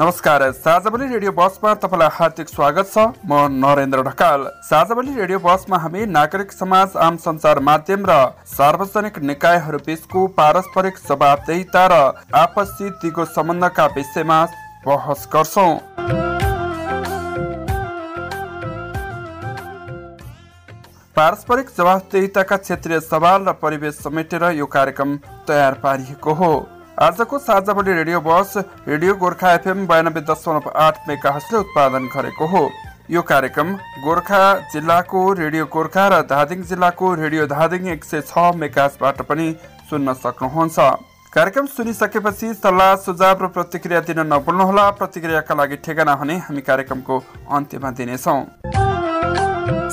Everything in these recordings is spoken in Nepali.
नमस्कार साझावली रेडियो बसमा तपाईँलाई हार्दिक स्वागत छ। म नरेन्द्र ढकाल। साझावली रेडियो बसमा हामी नागरिक समाज आम सञ्चार माध्यम र सार्वजनिक निकायहरू बीचको पारस्परिक जवाबदेहिता र आपसी दिगो सम्बन्धका विषयमा बहस गर्छौँ। पारस्परिक जवाबदेहिताका क्षेत्रीय सवाल र परिवेश समेटेर यो कार्यक्रम तयार पारिएको हो। आजको साझावली रेडियो बस रेडियो गोर्खा एफएम बयानब्बे दशमलव आठ उत्पादन गरेको हो। यो कार्यक्रम गोर्खा जिल्लाको रेडियो गोर्खा र धादिङ जिल्लाको रेडियो धादिङ एक सय छ मेगासबाट पनि सुन्न सक्नुहुन्छ। कार्यक्रम सुनिसकेपछि सल्लाह सुझाव र प्रतिक्रिया दिन नभुल्नुहोला। प्रतिक्रियाका लागि ठेगाना भने हामी कार्यक्रमको अन्त्यमा दिनेछौँ।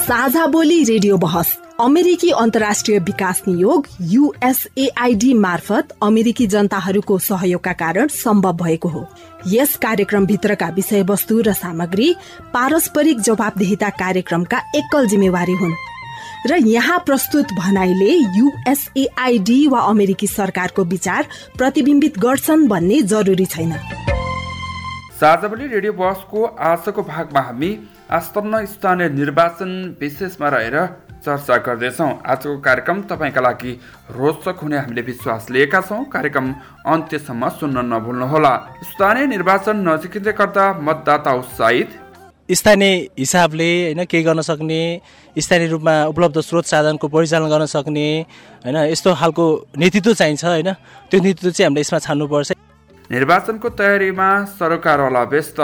साझा बोली रेडियो बहस। अमेरिकी अन्तर्राष्ट्रिय विकास नियोग युएसएआइडी मार्फत अमेरिकी जनताहरूको सहयोगका कारण सम्भव भएको हो। यस कार्यक्रमभित्रका विषयवस्तु र सामग्री पारस्परिक जवाबदेहिता कार्यक्रमका एकल जिम्मेवारी हुन्। र यहाँ प्रस्तुत भनाइले युएसएआइडी वा अमेरिकी सरकारको विचार प्रतिबिम्बित गर्छन् भन्ने जरुरी छैन। साझावली रेडियो बसको आजको भागमा हामी आसन्न स्थानीय निर्वाचन विशेषमा रहेर चर्चा गर्दैछौँ। आजको कार्यक्रम तपाईँका लागि रोचक हुने हामीले विश्वास लिएका छौँ। कार्यक्रम अन्त्यसम्म सुन्न नभुल्नुहोला। स्थानीय निर्वाचन नजिकिँदै गर्दा मतदाता उत्साहित। स्थानीय हिसाबले होइन केही गर्न सक्ने स्थानीय रूपमा उपलब्ध स्रोत साधनको परिचालन गर्न सक्ने होइन यस्तो खालको नेतृत्व चाहिन्छ होइन त्यो नेतृत्व चाहिँ हामीले यसमा छान्नुपर्छ। निर्वाचनको तयारीमा सरकारवाला व्यस्त।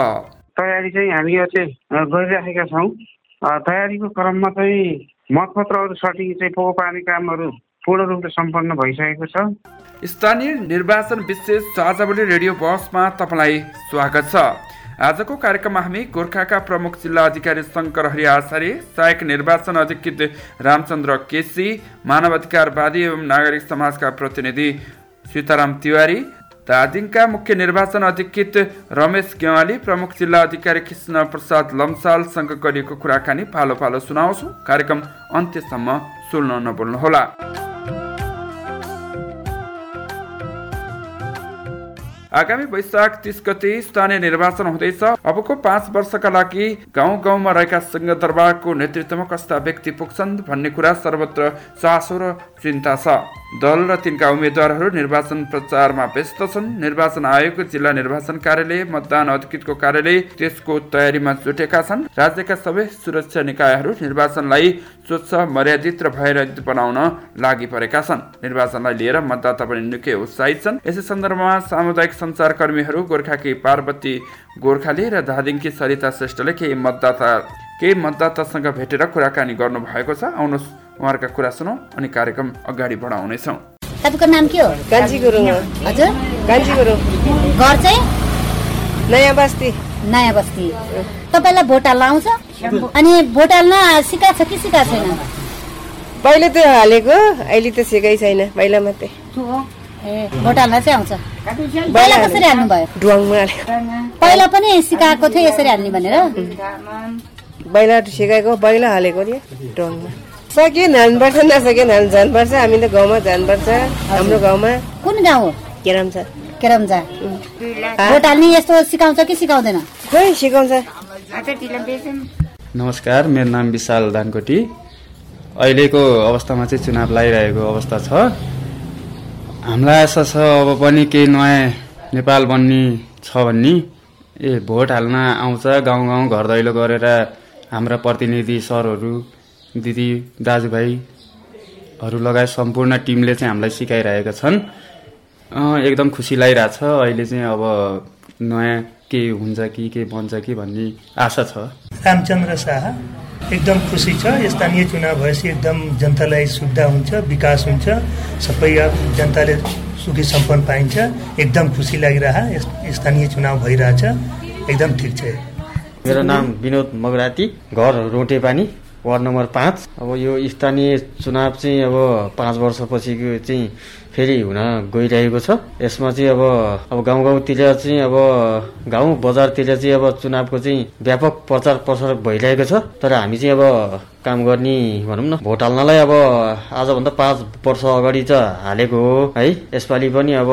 तयारी चाहिँ हामी चाहिँ गरिराखेका छौँ। तयारीको क्रममा चाहिँ मतपत्रहरू सटिङ चाहिँ पोको पार्ने कामहरू पूर्ण रूपले सम्पन्न भइसकेको छ। स्थानीय निर्वाचन विशेष साझावली रेडियो बसमा तपाईँलाई स्वागत छ। आजको कार्यक्रममा हामी गोर्खाका प्रमुख जिल्ला अधिकारी शङ्कर हरि आचार्य सहायक निर्वाचन अधिकृत रामचन्द्र केसी मानवाधिकारवादी एवं नागरिक समाजका प्रतिनिधि सीताराम तिवारी धादिङका मुख्य निर्वाचन अधिकृत रमेश गेवाली प्रमुख जिल्ला अधिकारी कृष्ण प्रसाद लम्सालसँग गरिएको कुराकानी पालो पालो सुनाउँछु। कार्यक्रम अन्त्यसम्म सुन्न नबोल्नुहोला आगामी वैशाख तिस गते स्थानीय निर्वाचन हुँदैछ। अबको पाँच वर्षका लागि गाउँ गाउँमा रहेका सिंहदरबारको नेतृत्वमा कस्ता व्यक्ति पुग्छन् भन्ने कुरा सर्वत्र चासो र चिन्ता छ। दल र तिनका उम्मेद्वारहरू निर्वाचन प्रचारमा व्यस्त छन्। निर्वाचन आयोगको जिल्ला निर्वाचन कार्यालय मतदान अधिकृतको कार्यालय त्यसको तयारीमा जुटेका छन्। राज्यका सबै सुरक्षा निकायहरू निर्वाचनलाई स्वच्छ मर्यादित र भयरहित बनाउन लागि परेका छन्। निर्वाचनलाई लिएर मतदाता पनि निकै उत्साहित छन्। यसै सन्दर्भमा सामुदायिक सञ्चारकर्मीहरू गोर्खाकी पार्वती गोर्खाली र धादिङकी सरिता श्रेष्ठले केही मतदाता केही मतदातासँग भेटेर कुराकानी गर्नुभएको छ। आउनुहोस्। उहाँहरूका कुरा सुनौ अनि कार्यक्रम अगाडि बढाउनेछौँ। तपाईँको नाम के हो? कान्छी गुरुङ हजुर। कान्छी गुरुङ घर चाहिँ? नयाँ बस्ती। नयाँ बस्ती। तपाईँलाई भोट हाल्न आउँछ अनि भोट हाल्न सिकाएको छ कि सिकाएको छैन? पहिला त हालेको अहिले त सिकाइ छैन पहिला मात्रै। ए भोट हाल्न चाहिँ आउँछ। पहिला कसरी हाल्नु भयो? पहिला पनि सिकाएको थियो यसरी हाल्ने भनेर। पहिला सिकाएको पहिला हालेको नि ढुवाङमा। सक्यो हाल्नुपर्छ नसक्यो हाल्नु जानुपर्छ हामी त गाउँमा जानुपर्छ हाम्रो गाउँमा। कुन गाउँ हो? केराम छ। भोट हाल्ने यस्तो सिकाउँछ कि सिकाउँदैन? खोइ सिकाउँछ। नमस्कार मेरो नाम विशाल धानकोटी अहिलेको अवस्थामा चाहिँ चुनाव लगाइरहेको अवस्था छ। हामीलाई आशा छ अब पनि केही नयाँ नेपाल बन्ने छ भन्ने। ए भोट हाल्न आउँछ गाउँ गाउँ घर दैलो गरेर हाम्रा प्रतिनिधि सरहरू दिदी दाजुभाइहरू लगायत सम्पूर्ण टिमले चाहिँ हामीलाई सिकाइरहेका छन्। अँ, एकदम खुसी लागिरहेछ। अहिले चाहिँ अब नयाँ के हुन्छ कि के बन्छ कि भन्ने आशा छ। रामचन्द्र शाह एकदम खुसी छ। स्थानीय चुनाव भएपछि एकदम जनतालाई सुविधा हुन्छ विकास हुन्छ। सबै जनताले सुखी सम्पन्न पाइन्छ। एकदम खुसी लागिरह स्थानीय चुनाव भइरहेछ। एकदम ठिक छ। मेरो नाम विनोद मगराती घर रोटेपानी। वार्ड नम्बर पाँच। अब यो स्थानीय चुनाव चाहिँ अब पाँच वर्षपछिको चाहिँ फेरि हुन गइरहेको छ। यसमा चाहिँ अब अब गाउँ गाउँतिर चाहिँ अब गाउँ बजारतिर चाहिँ अब चुनावको चाहिँ व्यापक प्रचार प्रसार भइरहेको छ। तर हामी चाहिँ अब काम गर्ने भनौँ न। भोट हाल्नलाई अब आजभन्दा पाँच वर्ष अगाडि त हालेको हो है। यसपालि पनि अब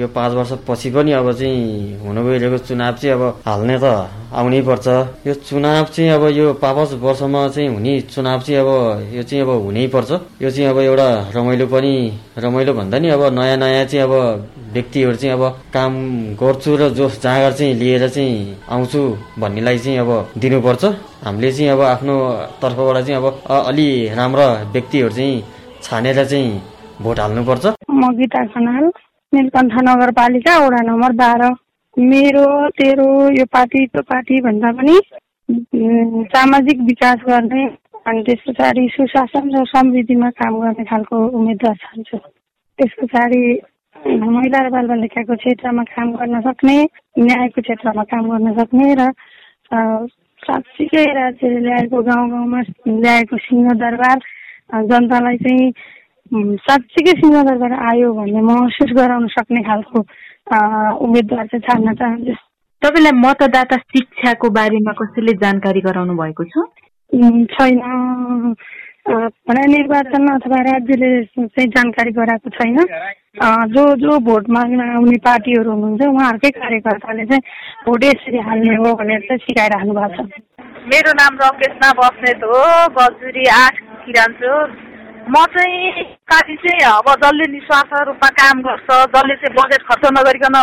यो पाँच वर्षपछि पनि अब चाहिँ हुन गइरहेको चुनाव चाहिँ अब हाल्ने त आउनै पर्छ। यो चुनाव चाहिँ अब यो पाँच वर्षमा चाहिँ हुने चुनाव चाहिँ अब यो चाहिँ अब हुनै पर्छ। यो चाहिँ अब एउटा रमाइलो पनि रमाइलो भन्दा नि अब नयाँ नयाँ चाहिँ अब व्यक्तिहरू चाहिँ अब काम गर्छु र जोस जाँगर चाहिँ लिएर चाहिँ आउँछु भन्नेलाई चाहिँ अब दिनुपर्छ। हामीले चाहिँ अब आफ्नो तर्फबाट चाहिँ अब अलि राम्रा व्यक्तिहरू चाहिँ छानेर चाहिँ भोट हाल्नुपर्छ। म गीता खनाल नीलकण्ठ नगरपालिका वडा नम्बर बाह्र। मेरो तेरो यो पार्टी त्यो पार्टी भन्दा पनि सामाजिक विकास गर्ने अनि त्यस पछाडि सुशासन र समृद्धिमा काम गर्ने खालको उम्मेद्वार चाहन्छु त्यस पछाडि महिला र बालबालिकाको क्षेत्रमा काम गर्न सक्ने न्यायको क्षेत्रमा काम गर्न सक्ने र साँच्चीकै राज्यले ल्याएको गाउँ गाउँमा ल्याएको सिंहदरबार जनतालाई चाहिँ साँच्चीकै सिंहदरबार आयो भन्ने महसुस गराउन सक्ने खालको उम्मेद्वार चाहिँ छान्न चाहन्छु। तपाईँलाई मतदाता शिक्षाको बारेमा कसैले जानकारी गराउनु भएको छ? छैन। भने निर्वाचन अथवा राज्यले चाहिँ जानकारी गराएको छैन। जो जो भोट माग्न आउने पार्टीहरू हुनुहुन्छ उहाँहरूकै कार्यकर्ताले चाहिँ भोट यसरी हाल्ने हो भनेर चाहिँ सिकाइरहनु भएको छ। मेरो नाम रकेशना बस्नेत हो गजुरी आठ किरान्छु म चाहिँ पार्टी चाहिँ अब जसले निस्वार्थ रूपमा काम गर्छ जसले चाहिँ बजेट खर्च नगरिकन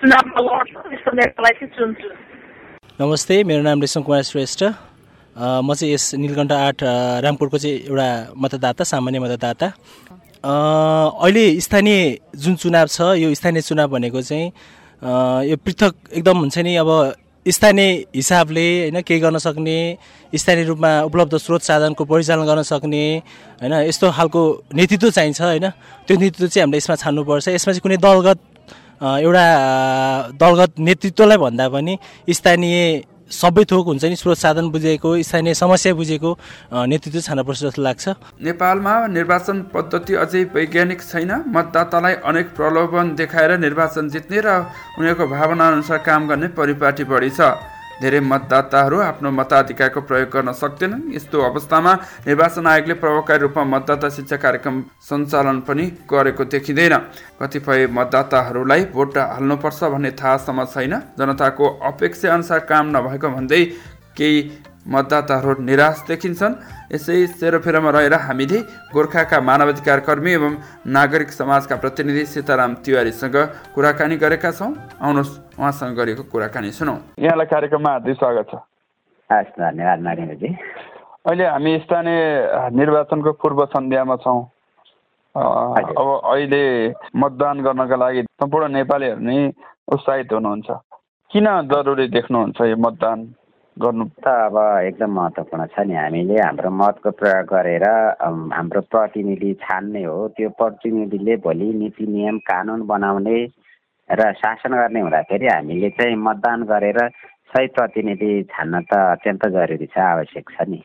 चुनावमा लड्छ त्यस्तो नेतालाई चाहिँ चुन्छु नमस्ते मेरो नाम रेशम कुमार श्रेष्ठ। म चाहिँ यस नीलकण्ठ आठ रामपुरको चाहिँ एउटा मतदाता सामान्य मतदाता। अहिले स्थानीय जुन चुनाव छ यो स्थानीय चुनाव भनेको चाहिँ यो पृथक एकदम हुन्छ नि अब स्थानीय हिसाबले होइन केही गर्न सक्ने स्थानीय रूपमा उपलब्ध स्रोत साधनको परिचालन गर्न सक्ने होइन यस्तो खालको नेतृत्व चाहिन्छ होइन। त्यो नेतृत्व चाहिँ हामीले यसमा छान्नुपर्छ। यसमा चाहिँ कुनै दलगत एउटा दलगत नेतृत्वलाई भन्दा पनि स्थानीय सबै थोक हुन्छ नि स्रोत साधन बुझेको स्थानीय समस्या बुझेको नेतृत्व छान्नुपर्छ जस्तो लाग्छ। नेपालमा निर्वाचन पद्धति अझै वैज्ञानिक छैन। मतदातालाई अनेक प्रलोभन देखाएर निर्वाचन जित्ने र उनीहरूको भावना अनुसार काम गर्ने परिपाटी बढी छ। धेरै मतदाताहरू आफ्नो मताधिकारको प्रयोग गर्न सक्दैनन्। यस्तो अवस्थामा निर्वाचन आयोगले प्रभावकारी रूपमा मतदाता शिक्षा कार्यक्रम सञ्चालन पनि गरेको देखिँदैन। कतिपय मतदाताहरूलाई भोट हाल्नुपर्छ भन्ने थाहासम्म छैन। जनताको अपेक्षा अनुसार काम नभएको भन्दै केही मतदाताहरू निराश देखिन्छन्। यसै सेरोफेरोमा रहेर हामीले गोर्खाका मानवाधिकार कर्मी एवं नागरिक समाजका प्रतिनिधि सीताराम तिवारीसँग कुराकानी गरेका छौँ। आउनुहोस् उहाँसँग गरेको कुराकानी सुनौ। यहाँलाई कार्यक्रममा हार्दिक स्वागत छ। हस् धन्यवाद अहिले हामी स्थानीय निर्वाचनको पूर्व सन्ध्यामा छौँ। अब अहिले मतदान गर्नका लागि सम्पूर्ण नेपालीहरू नै उत्साहित हुनुहुन्छ। किन जरुरी देख्नुहुन्छ यो मतदान? गर्नु त अब एकदम महत्त्वपूर्ण छ नि हामीले। हाम्रो मतको प्रयोग गरेर हाम्रो प्रतिनिधि छान्ने हो। त्यो प्रतिनिधिले भोलि नीति नियम कानुन बनाउने र शासन गर्ने हुँदाखेरि हामीले चाहिँ मतदान गरेर सही प्रतिनिधि छान्न त अत्यन्त जरुरी छ आवश्यक छ नि।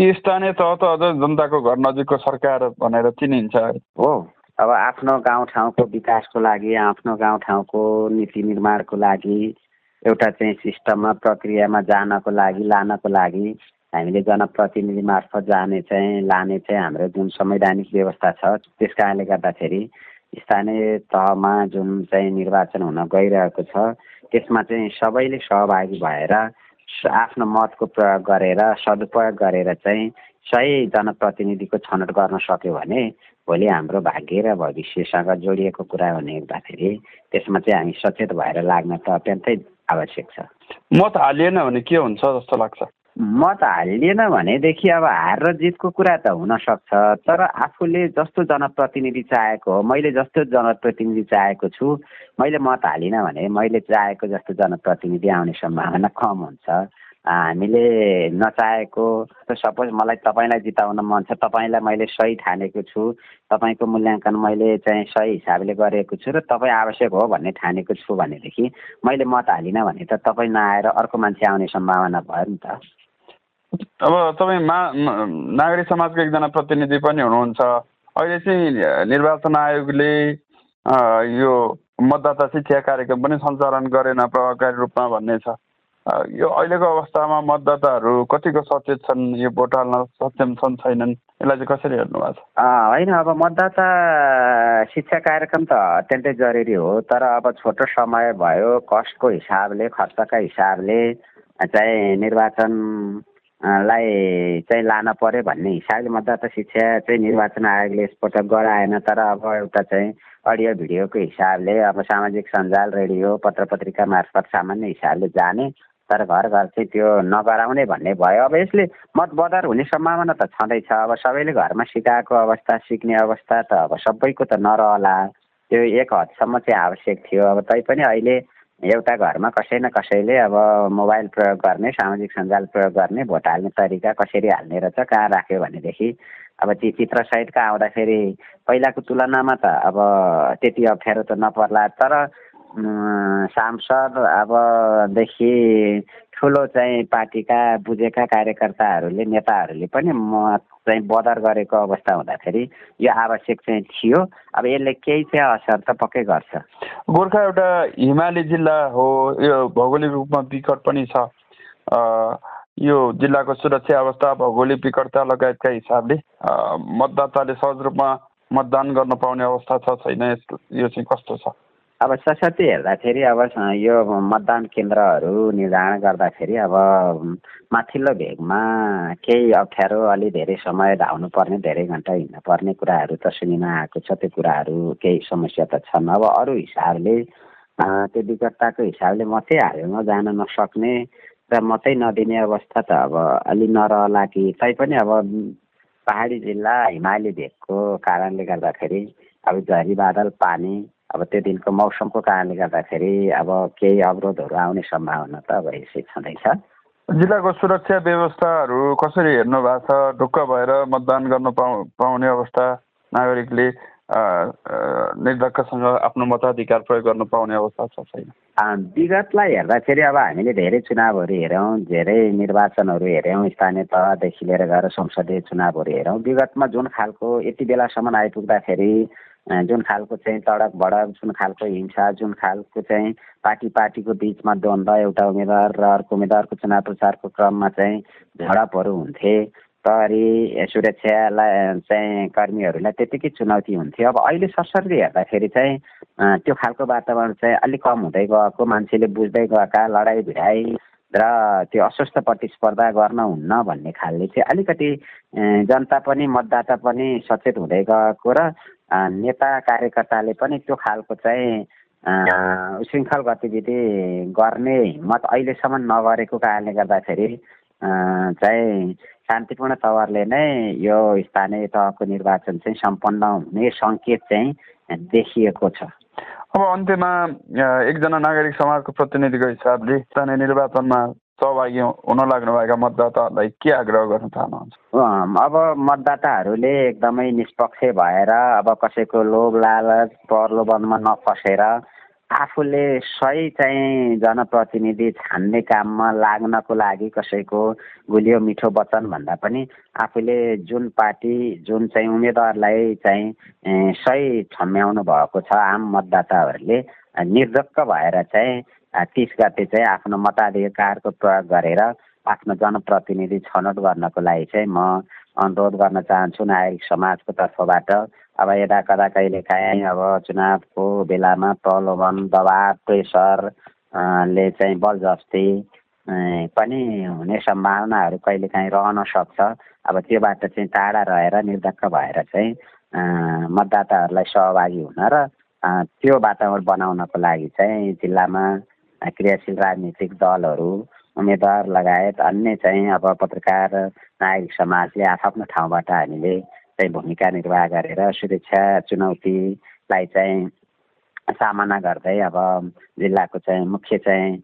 यो स्थानीय तह त अझ जनताको घर नजिकको सरकार भनेर चिनिन्छ। हो। अब आफ्नो गाउँठाउँको विकासको लागि आफ्नो गाउँठाउँको नीति निर्माणको लागि एउटा चाहिँ सिस्टममा प्रक्रियामा जानको लागि लानको लागि हामीले जनप्रतिनिधि मार्फत जाने चाहिँ लाने चाहिँ हाम्रो जुन संवैधानिक व्यवस्था छ त्यस कारणले गर्दाखेरि स्थानीय तहमा जुन चाहिँ निर्वाचन हुन गइरहेको छ त्यसमा चाहिँ सबैले सहभागी भएर आफ्नो मतको प्रयोग गरेर सदुपयोग गरेर चाहिँ सही जनप्रतिनिधिको छनौट गर्न सक्यो भने भोलि हाम्रो भाग्य र भविष्यसँग जोडिएको कुरा हुने हुँदाखेरि त्यसमा चाहिँ हामी सचेत भएर लाग्न त अत्यन्तै आवश्यक छ। मत हालिएन भने के हुन्छ जस्तो लाग्छ? मत हालिएन भनेदेखि अब हार र जितको कुरा त हुनसक्छ तर आफूले जस्तो जनप्रतिनिधि चाहेको हो मैले जस्तो जनप्रतिनिधि चाहेको छु मैले मत हालिनँ भने मैले चाहेको जस्तो जनप्रतिनिधि आउने सम्भावना कम हुन्छ। हामीले नचाहेको सपोज मलाई तपाईँलाई जिताउन मन छ तपाईँलाई मैले सही ठानेको छु तपाईँको मूल्याङ्कन मैले चाहिँ सही हिसाबले गरेको छु र तपाईँ आवश्यक हो भन्ने ठानेको छु भनेदेखि मैले मत हालिनँ भने त तपाईँ नआएर अर्को मान्छे आउने सम्भावना भयो नि त। अब तपाईँ मा नागरिक समाजको एकजना प्रतिनिधि पनि हुनुहुन्छ। अहिले चाहिँ निर्वाचन आयोगले यो मतदाता शिक्षा कार्यक्रम पनि सञ्चालन गरेन प्रभावकारी रूपमा भन्ने छ। यो अहिलेको अवस्थामा मतदाताहरू कतिको सचेत छन् यो भोट हाल्न सक्षम छन् छैनन्? यसलाई चाहिँ कसरी हेर्नु भएको छ? होइन अब मतदाता शिक्षा कार्यक्रम त अत्यन्तै जरुरी हो तर अब छोटो समय भयो कस्टको हिसाबले खर्चका हिसाबले चाहिँ निर्वाचन लाई चाहिँ लान पर्यो भन्ने हिसाबले मतदाता शिक्षा चाहिँ निर्वाचन आयोगले यसपटक गराएन तर अब एउटा चाहिँ अडियो भिडियोको हिसाबले अब सामाजिक सञ्जाल रेडियो पत्र पत्रिका मार्फत सामान्य हिसाबले जाने तर घर घर चाहिँ त्यो नगराउने भन्ने भयो। अब यसले मत बदर हुने सम्भावना त छँदैछ। अब सबैले घरमा सिकाएको अवस्था सिक्ने अवस्था त अब सबैको त नरहला। त्यो एक हदसम्म चाहिँ आवश्यक थियो। अब तैपनि अहिले एउटा घरमा कसै न कसैले अब मोबाइल प्रयोग गर्ने सामाजिक सञ्जाल प्रयोग गर्ने भोट हाल्ने तरिका कसरी हाल्ने रहेछ कहाँ राख्यो भनेदेखि अब ती चित्रसहितका आउँदाखेरि पहिलाको तुलनामा त अब त्यति अप्ठ्यारो त नपर्ला। तर सांसद अबदेखि ठुलो चाहिँ पार्टीका बुझेका कार्यकर्ताहरूले नेताहरूले पनि म चाहिँ बदर गरेको अवस्था हुँदाखेरि यो आवश्यक चाहिँ थियो। अब यसले केही चाहिँ असर त पक्कै गर्छ। गोर्खा एउटा हिमाली जिल्ला हो यो भौगोलिक रूपमा विकट पनि छ। यो जिल्लाको सुरक्षा अवस्था भौगोलिक विकटता लगायतका हिसाबले मतदाताले सहज रूपमा मतदान गर्न पाउने अवस्था छ छैन? यो चाहिँ कस्तो छ? अब सशक्ति हेर्दाखेरि अब यो मतदान केन्द्रहरू निर्धारण गर्दाखेरि अब माथिल्लो भेगमा केही अप्ठ्यारो अलि धेरै समय धाउनु पर्ने धेरै घन्टा हिँड्नु पर्ने कुराहरू त सुनिन आएको छ। त्यो कुराहरू केही समस्या त छन्। अब अरू हिसाबले त्यो विकटताको हिसाबले मात्रै हालेमा जान नसक्ने र मात्रै नदिने अवस्था त अब अलि नरहला कि। तैपनि अब पहाडी जिल्ला हिमाली भेगको कारणले गर्दाखेरि अब झरी बादल पानी अब त्यो दिनको मौसमको कारणले गर्दाखेरि अब केही अवरोधहरू आउने सम्भावना त अब यसै छँदैछ। जिल्लाको सुरक्षा व्यवस्थाहरू कसरी हेर्नु भएको छ? ढुक्क भएर मतदान गर्न पाउ पाउने अवस्था नागरिकले निर्धक्कसँग आफ्नो मताधिकार प्रयोग गर्न पाउने अवस्था छ छैन? विगतलाई हेर्दाखेरि अब हामीले धेरै चुनावहरू हेऱ्यौँ धेरै निर्वाचनहरू हेऱ्यौँ स्थानीय तहदेखि लिएर गएर संसदीय चुनावहरू हेऱ्यौँ। विगतमा जुन खालको यति बेलासम्म आइपुग्दाखेरि जुन खालको चाहिँ तडक भडक जुन खालको हिंसा जुन खालको चाहिँ पार्टी पार्टीको बिचमा द्वन्द एउटा उम्मेद्वार र अर्को उम्मेद्वारको चुनाव प्रचारको क्रममा चाहिँ झडपहरू हुन्थे। प्रहरी सुरक्षालाई चाहिँ कर्मीहरूलाई त्यतिकै चुनौती हुन्थ्यो। अब अहिले सरसरी हेर्दाखेरि चाहिँ त्यो खालको वातावरण चाहिँ अलिक कम हुँदै गएको मान्छेले बुझ्दै गएका लडाइँ भिडाइ र त्यो अस्वस्थ प्रतिस्पर्धा गर्न हुन्न भन्ने खालले चाहिँ अलिकति जनता पनि मतदाता पनि सचेत हुँदै गएको र नेता कार्यकर्ताले पनि त्यो खालको चाहिँ श्रृङ्खल गतिविधि गर्ने हिम्मत अहिलेसम्म नगरेको कारणले गर्दाखेरि चाहिँ शान्तिपूर्ण तवरले नै यो स्थानीय तहको निर्वाचन चाहिँ सम्पन्न हुने सङ्केत चाहिँ देखिएको छ। अब अन्त्यमा एकजना नागरिक समाजको प्रतिनिधिको हिसाबले स्थानीय निर्वाचनमा सहभागी हुन लाग्नुभएका मतदाताहरूलाई के आग्रह गर्न चाहनुहुन्छ? अब मतदाताहरूले एकदमै निष्पक्ष भएर अब कसैको लोभ लालच प्रलोभनमा नफसेर आफूले सही चाहिँ जनप्रतिनिधि छान्ने काममा लाग्नको लागि कसैको गुलियो मिठो वचन भन्दा पनि आफूले जुन पार्टी जुन चाहिँ उम्मेदवारलाई चाहिँ सही छम्याउनु भएको छ आम मतदाताहरूले निर्धक्क भएर चाहिँ तिस गते चाहिँ आफ्नो मताधिकारको प्रयोग गरेर आफ्नो जनप्रतिनिधि छनौट गर्नको लागि चाहिँ म अनुरोध गर्न चाहन्छु नागरिक समाजको तर्फबाट। अब यदा कदा कहिले काहीँ अब चुनावको बेलामा प्रलोभन दबाब प्रेसर ले चाहिँ बलजस्ती पनि हुने सम्भावनाहरू कहिलेकाहीँ रहन सक्छ। अब त्योबाट चाहिँ टाढा रहेर निर्धक्क भएर चाहिँ मतदाताहरूलाई सहभागी हुन र त्यो वातावरण बनाउनको लागि चाहिँ जिल्लामा क्रियाशील राजनीतिक दलहरू उम्मेद्वार लगायत अन्य चाहिँ अब पत्रकार नागरिक समाजले आफ्नो ठाउँबाट हामीले चाहिँ भूमिका निर्वाह गरेर सुरक्षा चुनौतीलाई चाहिँ सामना गर्दै अब जिल्लाको चाहिँ मुख्य चाहिँ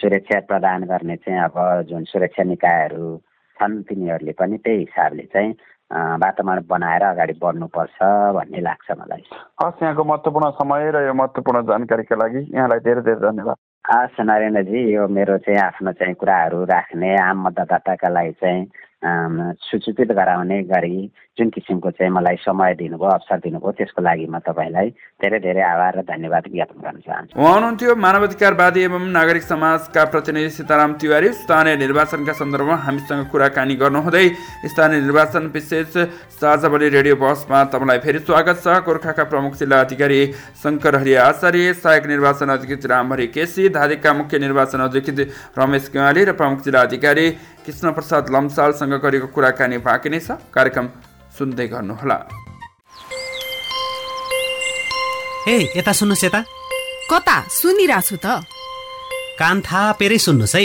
सुरक्षा प्रदान गर्ने चाहिँ अब जुन सुरक्षा निकायहरू छन् तिनीहरूले पनि त्यही हिसाबले चाहिँ वातावरण बनाएर अगाडि बढ्नुपर्छ भन्ने लाग्छ मलाई। हस् यहाँको महत्त्वपूर्ण समय र यो महत्त्वपूर्ण जानकारीका लागि यहाँलाई धेरै धेरै धन्यवाद। हस् नरेन्द्रजी यो मेरो चाहिँ आफ्नो चाहिँ कुराहरू राख्ने आम मतदाताका लागि चाहिँ सूचित गराउने गरी जुन किसिमको चाहिँ मलाई समय दिनुभयो अवसर दिनुभयो त्यसको लागि म तपाईँलाई धेरै धेरै आभार र धन्यवाद ज्ञापन गर्न चाहन्छु। उहाँ हुनुहुन्थ्यो मानवाधिकारवादी एवं नागरिक समाजका प्रतिनिधि सीताराम तिवारी। स्थानीय निर्वाचनका सन्दर्भमा हामीसँग कुराकानी गर्नुहुँदै स्थानीय निर्वाचन विशेष साझावली रेडियो बसमा तपाईँलाई फेरि स्वागत छ। गोर्खाका प्रमुख जिल्ला अधिकारी शङ्कर हरि आचार्य सहायक निर्वाचन अधिकृत रामहरि केसी धादिकका मुख्य निर्वाचन अधिकृत रमेश गेवाली र प्रमुख जिल्ला अधिकारी कृष्ण प्रसाद लम्सालसँग गरेको कुराकानी बाँकी नै छ। कार्यक्रम सुन्दै गर्नुहोला। ए यता सुन्नुहोस् यता। कता? सुनिरहेको छु त। कान थापेरै सुन्नुहोस् है।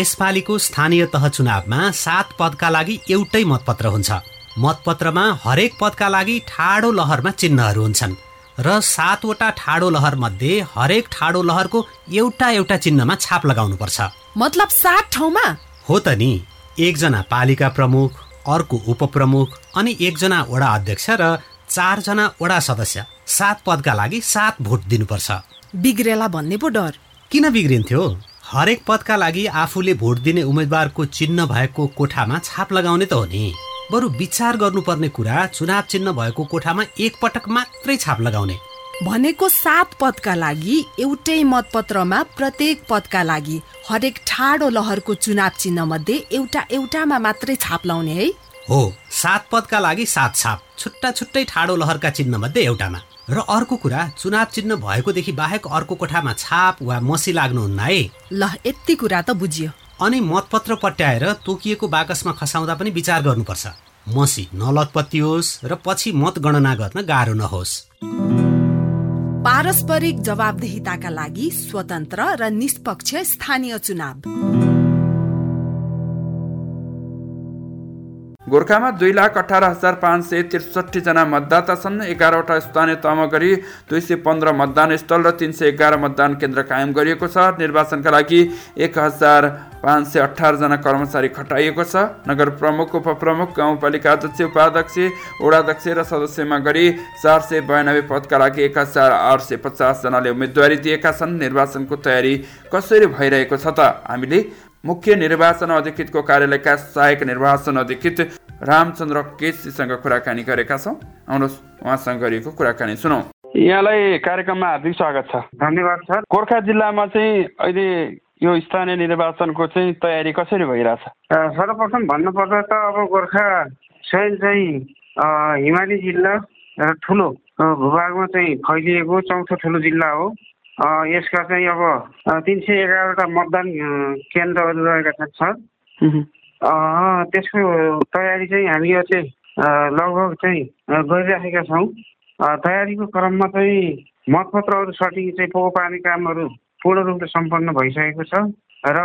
यसपालिको स्थानीय तह चुनावमा सात पदका लागि एउटै मतपत्र हुन्छ। मतपत्रमा हरेक पदका लागि ठाडो लहरमा चिन्हहरू हुन्छन्। र सातवटा ठाडो लहर मध्ये हरेक ठाडो लहरको एउटा एउटा चिन्हमा छाप लगाउनुपर्छ। मतलब सात ठाउँमा? हो त नि। एकजना पालिका प्रमुख अर्को उपप्रमुख अनि एकजना वडा अध्यक्ष र चारजना वडा सदस्य सात पदका लागि सात भोट दिनुपर्छ। बिग्रेला भन्ने पो डर। किन बिग्रिन्थ्यो? हरेक पदका लागि आफूले भोट दिने उम्मेद्वारको चिन्ह भएको कोठामा छाप लगाउने त हो नि। बरु विचार गर्नुपर्ने कुरा चुनाव चिन्ह भएको कोठामा एकपटक मात्रै छाप लगाउने। भनेको सात पदका लागि एउटै मतपत्रमा प्रत्येक पदका लागि हरेक ठाडो लहरको चुनाव चिन्ह मध्ये एउटा एउटामा मात्रै छाप लाउने है। हो सात पदका लागि सात छाप छुट्टा छुट्टै ठाडो लहरका चिन्ह मध्ये एउटामा। र अर्को कुरा चुनाव चिन्ह भएकोदेखि बाहेक अर्को कोठामा छाप वा मसी लाग्नुहुन्न है। ल यति कुरा त बुझियो। अनि मतपत्र पट्याएर तोकिएको बाकसमा खसाउँदा पनि विचार गर्नुपर्छ। मसी नलतपत्तियोस् र पछि मतगणना गर्न गाह्रो नहोस्। पारस्परिक जवाबदेहिताका लागि स्वतन्त्र र निष्पक्ष स्थानीय चुनाव। गोर्खामा दुई लाख अठार हजार पाँच सय त्रिसठीजना मतदाता छन्। एघारवटा स्थानीय तहमा गरी दुई सय पन्ध्र मतदान स्थल र तिन सय एघार मतदान केन्द्र कायम गरिएको छ। निर्वाचनका लागि एक हजार पाँच सय अठारजना कर्मचारी खटाइएको छ। नगर प्रमुख उपप्रमुख गाउँपालिका अध्यक्ष उपाध्यक्ष वडाध्यक्ष र सदस्यमा गरी चार सय बयानब्बे पदका लागि एक हजार आठ सय पचासजनाले उम्मेदवारी दिएका छन्। निर्वाचनको तयारी कसरी भइरहेको छ त? हामीले मुख्य निर्वाचन अधिकृतको कार्यालयका सहायक निर्वाचन अधिकृत रामचन्द्र केसीसँग कुराकानी गरेका छौँ। आउनुहोस् उहाँसँग गरिएको कुराकानी सुनौ। यहाँलाई कार्यक्रममा हार्दिक स्वागत छ। धन्यवाद सर। गोर्खा जिल्लामा चाहिँ अहिले यो स्थानीय निर्वाचनको चाहिँ तयारी कसरी भइरहेछ? सर्वप्रथम भन्नुपर्दा त अब गोर्खा स्वयं चाहिँ हिमाली जिल्ला र ठुलो भूभागमा चाहिँ फैलिएको चौथो ठुलो जिल्ला हो। यसका चाहिँ अब तिन सय एघारवटा मतदान केन्द्रहरू रहेका छन् त्यसको तयारी चाहिँ हामी चाहिँ लगभग चाहिँ गरिराखेका छौँ। तयारीको क्रममा चाहिँ मतपत्रहरू सटिङ चाहिँ पोको पार्ने कामहरू पूर्ण रूपले सम्पन्न भइसकेको छ। र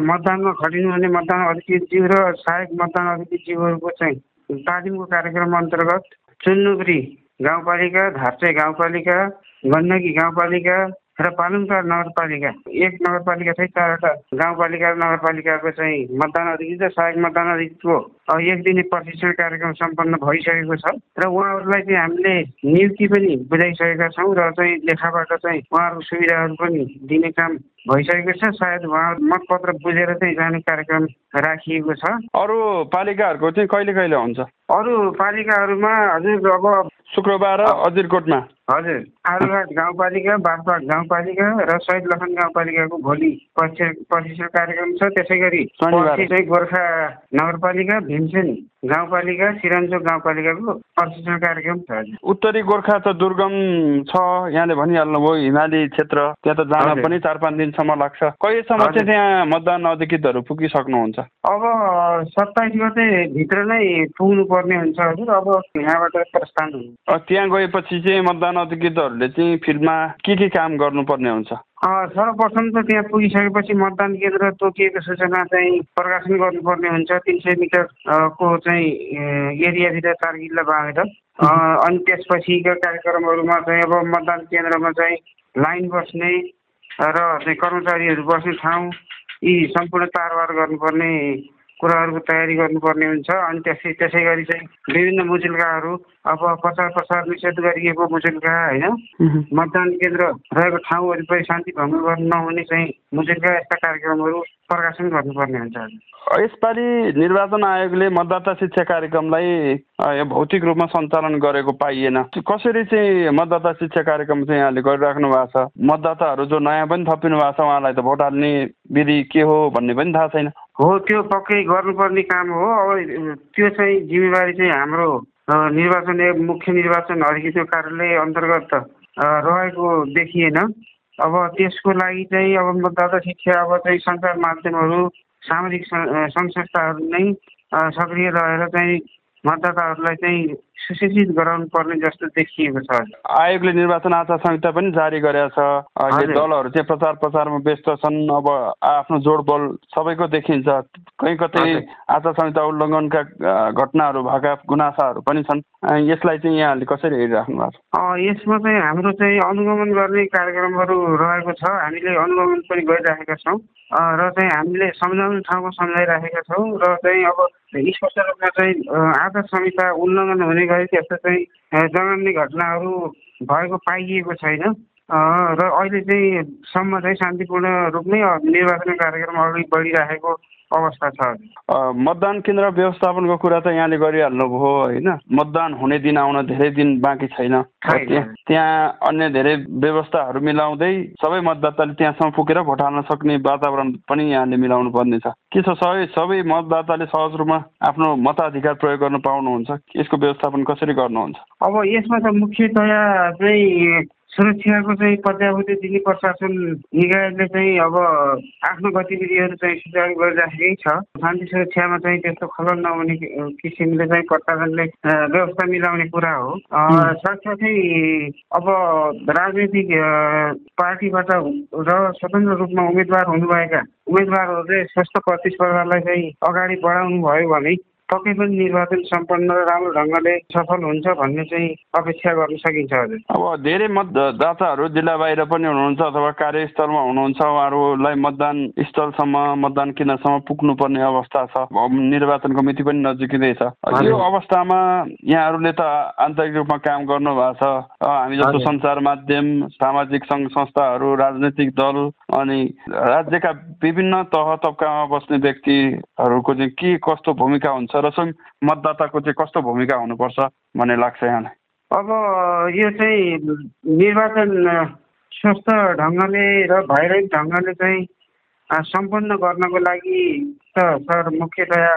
मतदानमा खटिनुहुने मतदान अधिकृतज्यू र सहायक मतदान अधिकृतज्यूहरूको चाहिँ तालिमको कार्यक्रम अन्तर्गत चुन्नुगुरी गाउँपालिका धार्चे गाउँपालिका गण्डकी गाउँपालिका र पालुङटार नगरपालिका एक नगरपालिका चाहिँ चारवटा गाउँपालिका र नगरपालिकाको चाहिँ मतदान अधिकृत र सहायक मतदान अधिकृतको एक दिने प्रशिक्षण कार्यक्रम सम्पन्न भइसकेको छ र उहाँहरूलाई चाहिँ हामीले नियुक्ति पनि बुझाइसकेका छौँ र चाहिँ लेखाबाट चाहिँ उहाँहरूको सुविधाहरू पनि दिने काम भइसकेको छ सायद उहाँ मतपत्र बुझेर चाहिँ जाने कार्यक्रम राखिएको छ। अरू पालिकाहरूको चाहिँ कहिले कहिले हुन्छ? अरू पालिकाहरूमा हजुर अब शुक्रबार अजिरकोटमा। हजुर आलुघाट गाउँपालिका बागपाट गाउँपालिका र शहीद लखन गाउँपालिकाको भोलि प्रशिक्षण कार्यक्रम छ। त्यसै गरी चाहिँ गोर्खा नगरपालिका भीमसेन गाउँपालिका सिरानचोक गाउँपालिकाको प्रशिक्षण कार्यक्रम छ। उत्तरी गोर्खा त दुर्गम छ यहाँले भनिहाल्नुभयो हिमाली क्षेत्र त्यहाँ त जान पनि चार पाँच दिनसम्म लाग्छ। कहिलेसम्म चाहिँ त्यहाँ मतदान अधिकृतहरू पुगिसक्नुहुन्छ? अब सत्ताइस गते भित्र नै पुग्नु पर्ने हुन्छ हजुर। अब यहाँबाट प्रस्थान हुन्छ। त्यहाँ गएपछि चाहिँ मतदान अधिकृतहरूले चाहिँ फिल्डमा के के काम गर्नुपर्ने हुन्छ? सर्वप्रथम त त्यहाँ पुगिसकेपछि मतदान केन्द्र तोकिएको सूचना चाहिँ प्रकाशन गर्नुपर्ने हुन्छ। तिन सय मिटरको चाहिँ एरियाभित्र चार किल्ला बाँधेर अनि त्यसपछिका कार्यक्रमहरूमा चाहिँ अब मतदान केन्द्रमा चाहिँ लाइन बस्ने र चाहिँ कर्मचारीहरू बस्ने ठाउँ यी सम्पूर्ण तारबार गर्नुपर्ने कुराहरूको तयारी गर्नुपर्ने हुन्छ। अनि त्यसै त्यसै गरी चाहिँ विभिन्न मुचुल्काहरू अब प्रचार प्रसार निषेध गरिएको मुचुल्का होइन? मतदान केन्द्र रहेको ठाउँ वरिपरि शान्ति भङ्ग गर्नु नहुने चाहिँ मुचुल्का यस्ता कार्यक्रमहरू प्रकाशन गर्नुपर्ने हुन्छ। यसपालि निर्वाचन आयोगले मतदाता शिक्षा कार्यक्रमलाई भौतिक रूपमा सञ्चालन गरेको पाइएन। कसरी चाहिँ मतदाता शिक्षा कार्यक्रम चाहिँ यहाँले गरिराख्नु भएको छ? मतदाताहरू जो नयाँ पनि थपिनु भएको छ उहाँलाई त भोट हाल्ने विधि के हो भन्ने पनि थाहा छैन। हो त्यो पक्कै गर्नुपर्ने काम हो। अब त्यो चाहिँ जिम्मेवारी चाहिँ हाम्रो निर्वाचन मुख्य निर्वाचन अधिकृतको कार्यालय अन्तर्गत रहेको देखिएन। अब त्यसको लागि चाहिँ अब मतदाता शिक्षा अब चाहिँ सञ्चार माध्यमहरू सामाजिक सङ्घ संस्थाहरू नै सक्रिय रहेर चाहिँ मतदाताहरूलाई चाहिँ सुशिक्षित गराउनु पर्ने जस्तो देखिएको छ। आयोगले निर्वाचन आचार संहिता पनि जारी गरेका छ। अहिले। दलहरू चाहिँ प्रचार प्रसारमा व्यस्त छन्। अब आफ्नो जोडबल सबैको देखिन्छ। कहीँ कतै आचार संहिता उल्लङ्घनका घटनाहरू भएका गुनासाहरू पनि छन्। यसलाई चाहिँ यहाँले कसरी हेरिराख्नु भएको छ? यसमा चाहिँ हाम्रो चाहिँ अनुगमन गर्ने कार्यक्रमहरू रहेको छ। हामीले अनुगमन पनि गरिराखेका छौँ। र चाहिँ हामीले सम्झाउने ठाउँमा सम्झाइराखेका छौँ। र चाहिँ अब स्पष्ट रूपमा चाहिँ आचार संहिता उल्लङ्घन हुने गरी त्यस्तो चाहिँ जघन्य घटनाहरू भएको पाइएको छैन। र अहिले चाहिँ सम्म चाहिँ शान्तिपूर्ण रूपमै निर्वाचन कार्यक्रम अगाडि बढिरहेको अवस्था छ। मतदान केन्द्र व्यवस्थापनको कुरा त यहाँले गरिहाल्नु भयो होइन? मतदान हुने दिन आउन धेरै दिन बाँकी छैन। त्यहाँ अन्य धेरै व्यवस्थाहरू मिलाउँदै सबै मतदाताले त्यहाँसम्म पुगेर भोट हाल्न सक्ने वातावरण पनि यहाँले मिलाउनु पर्ने छ। के छ सबै सबै मतदाताले सहज रूपमा आफ्नो मताधिकार प्रयोग गर्न पाउनुहुन्छ? यसको व्यवस्थापन कसरी गर्नुहुन्छ? अब यसमा त मुख्यतया चाहिँ सुरक्षाको चाहिँ पत्यावधि दिने प्रशासन निकायले चाहिँ अब आफ्नो गतिविधिहरू चाहिँ सुचारू गरिराखेकै छ। शान्ति सुरक्षामा चाहिँ त्यस्तो खलल नहुने किसिमले चाहिँ प्रशासनले व्यवस्था मिलाउने कुरा हो। साथसाथै अब राजनीतिक पार्टीबाट र स्वतन्त्र रूपमा उम्मेद्वार हुनुभएका उम्मेद्वारहरूले स्वस्थ प्रतिस्पर्धालाई चाहिँ अगाडि बढाउनु भयो भने पक्कै पनि निर्वाचन सम्पन्न र राम्रो ढङ्गले सफल हुन्छ भन्ने चाहिँ अपेक्षा गर्न सकिन्छ हजुर। अब धेरै मतदाताहरू जिल्ला बाहिर पनि हुनुहुन्छ अथवा कार्यस्थलमा हुनुहुन्छ उहाँहरूलाई मतदान स्थलसम्म मतदान केन्द्रसम्म पुग्नुपर्ने अवस्था छ। निर्वाचनको मिति पनि नजिकै छ यो अवस्थामा यहाँहरूले त आन्तरिक रूपमा काम गर्नु भएको छ हामी जस्तो। सञ्चार माध्यम सामाजिक सङ्घ संस्थाहरू राजनैतिक दल अनि राज्यका विभिन्न तह तब्कामा बस्ने व्यक्तिहरूको चाहिँ के कस्तो भूमिका हुन्छ र स्वयं मतदाताको चाहिँ कस्तो भूमिका हुनुपर्छ भन्ने लाग्छ यहाँलाई? अब यो चाहिँ निर्वाचन स्वस्थ ढङ्गले र भैरविक ढङ्गले चाहिँ सम्पन्न गर्नको लागि त सर मुख्यतया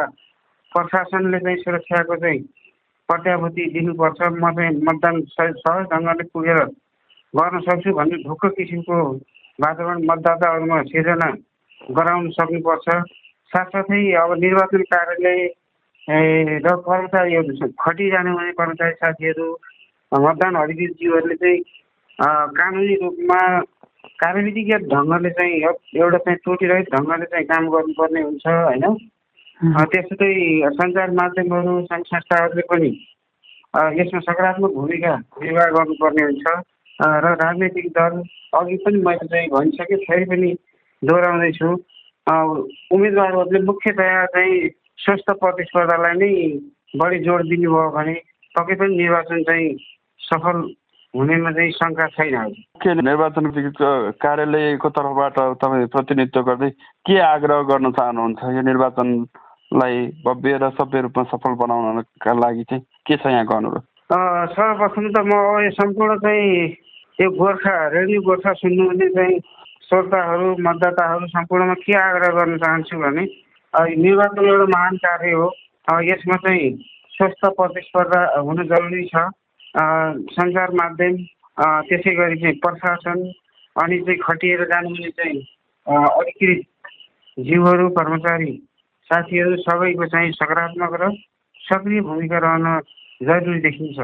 प्रशासनले चाहिँ सुरक्षाको चाहिँ प्रत्याभूति दिनुपर्छ। म चाहिँ मतदान सह- सहज ढङ्गले पुगेर गर्न सक्छु भन्ने ढुक्क किसिमको वातावरण मतदाताहरूमा सिर्जना गराउन सक्नुपर्छ। साथसाथै अब निर्वाचन कार्यालय ए, र कर्मचारीहरू खटिरहनु हुने कर्मचारी साथीहरू मतदान अधिकृतज्यूहरूले चाहिँ कानुनी रूपमा कार्यविधिक ढङ्गले चाहिँ एउ- एउटा चाहिँ त्रुटिरहित ढङ्गले चाहिँ काम गर्नुपर्ने हुन्छ होइन? अ, त्यसै सञ्चार माध्यमहरू सङ्घ संस्थाहरूले पनि यसमा सकारात्मक भूमिका निर्वाह गर्नुपर्ने हुन्छ। र राजनैतिक दल अघि पनि मैले चाहिँ भनिसकेँ फेरि पनि दोहोऱ्याउँदैछु। उम्मेदवारहरूले मुख्यतया चाहिँ स्वस्थ प्रतिस्पर्धालाई नै बढी जोड दिनुभयो भने पक्कै पनि निर्वाचन चाहिँ सफल हुनेमा चाहिँ शङ्का छैन के निर्वाचन कार्यालयको तर्फबाट तपाईँ प्रतिनिधित्व गर्दै के आग्रह गर्न चाहनुहुन्छ? यो निर्वाचनलाई भव्य र सभ्य रूपमा सफल बनाउनका लागि चाहिँ के छ यहाँको अनुरोध सर्वप्रथम त म यो सम्पूर्ण चाहिँ यो गोर्खा रेडियो गोर्खा सुन्नुहुने चाहिँ श्रोताहरू मतदाताहरू सम्पूर्णमा के आग्रह गर्न चाहन्छु भने निर्वाचन एउटा महान कार्य हो यसमा चाहिँ स्वस्थ प्रतिस्पर्धा हुन जरुरी छ सञ्चार माध्यम त्यसै गरी चाहिँ प्रशासन अनि चाहिँ खटिएर जानुहुने चाहिँ अधिकृत जीवहरू कर्मचारी साथीहरू सबैको चाहिँ सकारात्मक र सक्रिय भूमिका रहन जरुरी देखिन्छ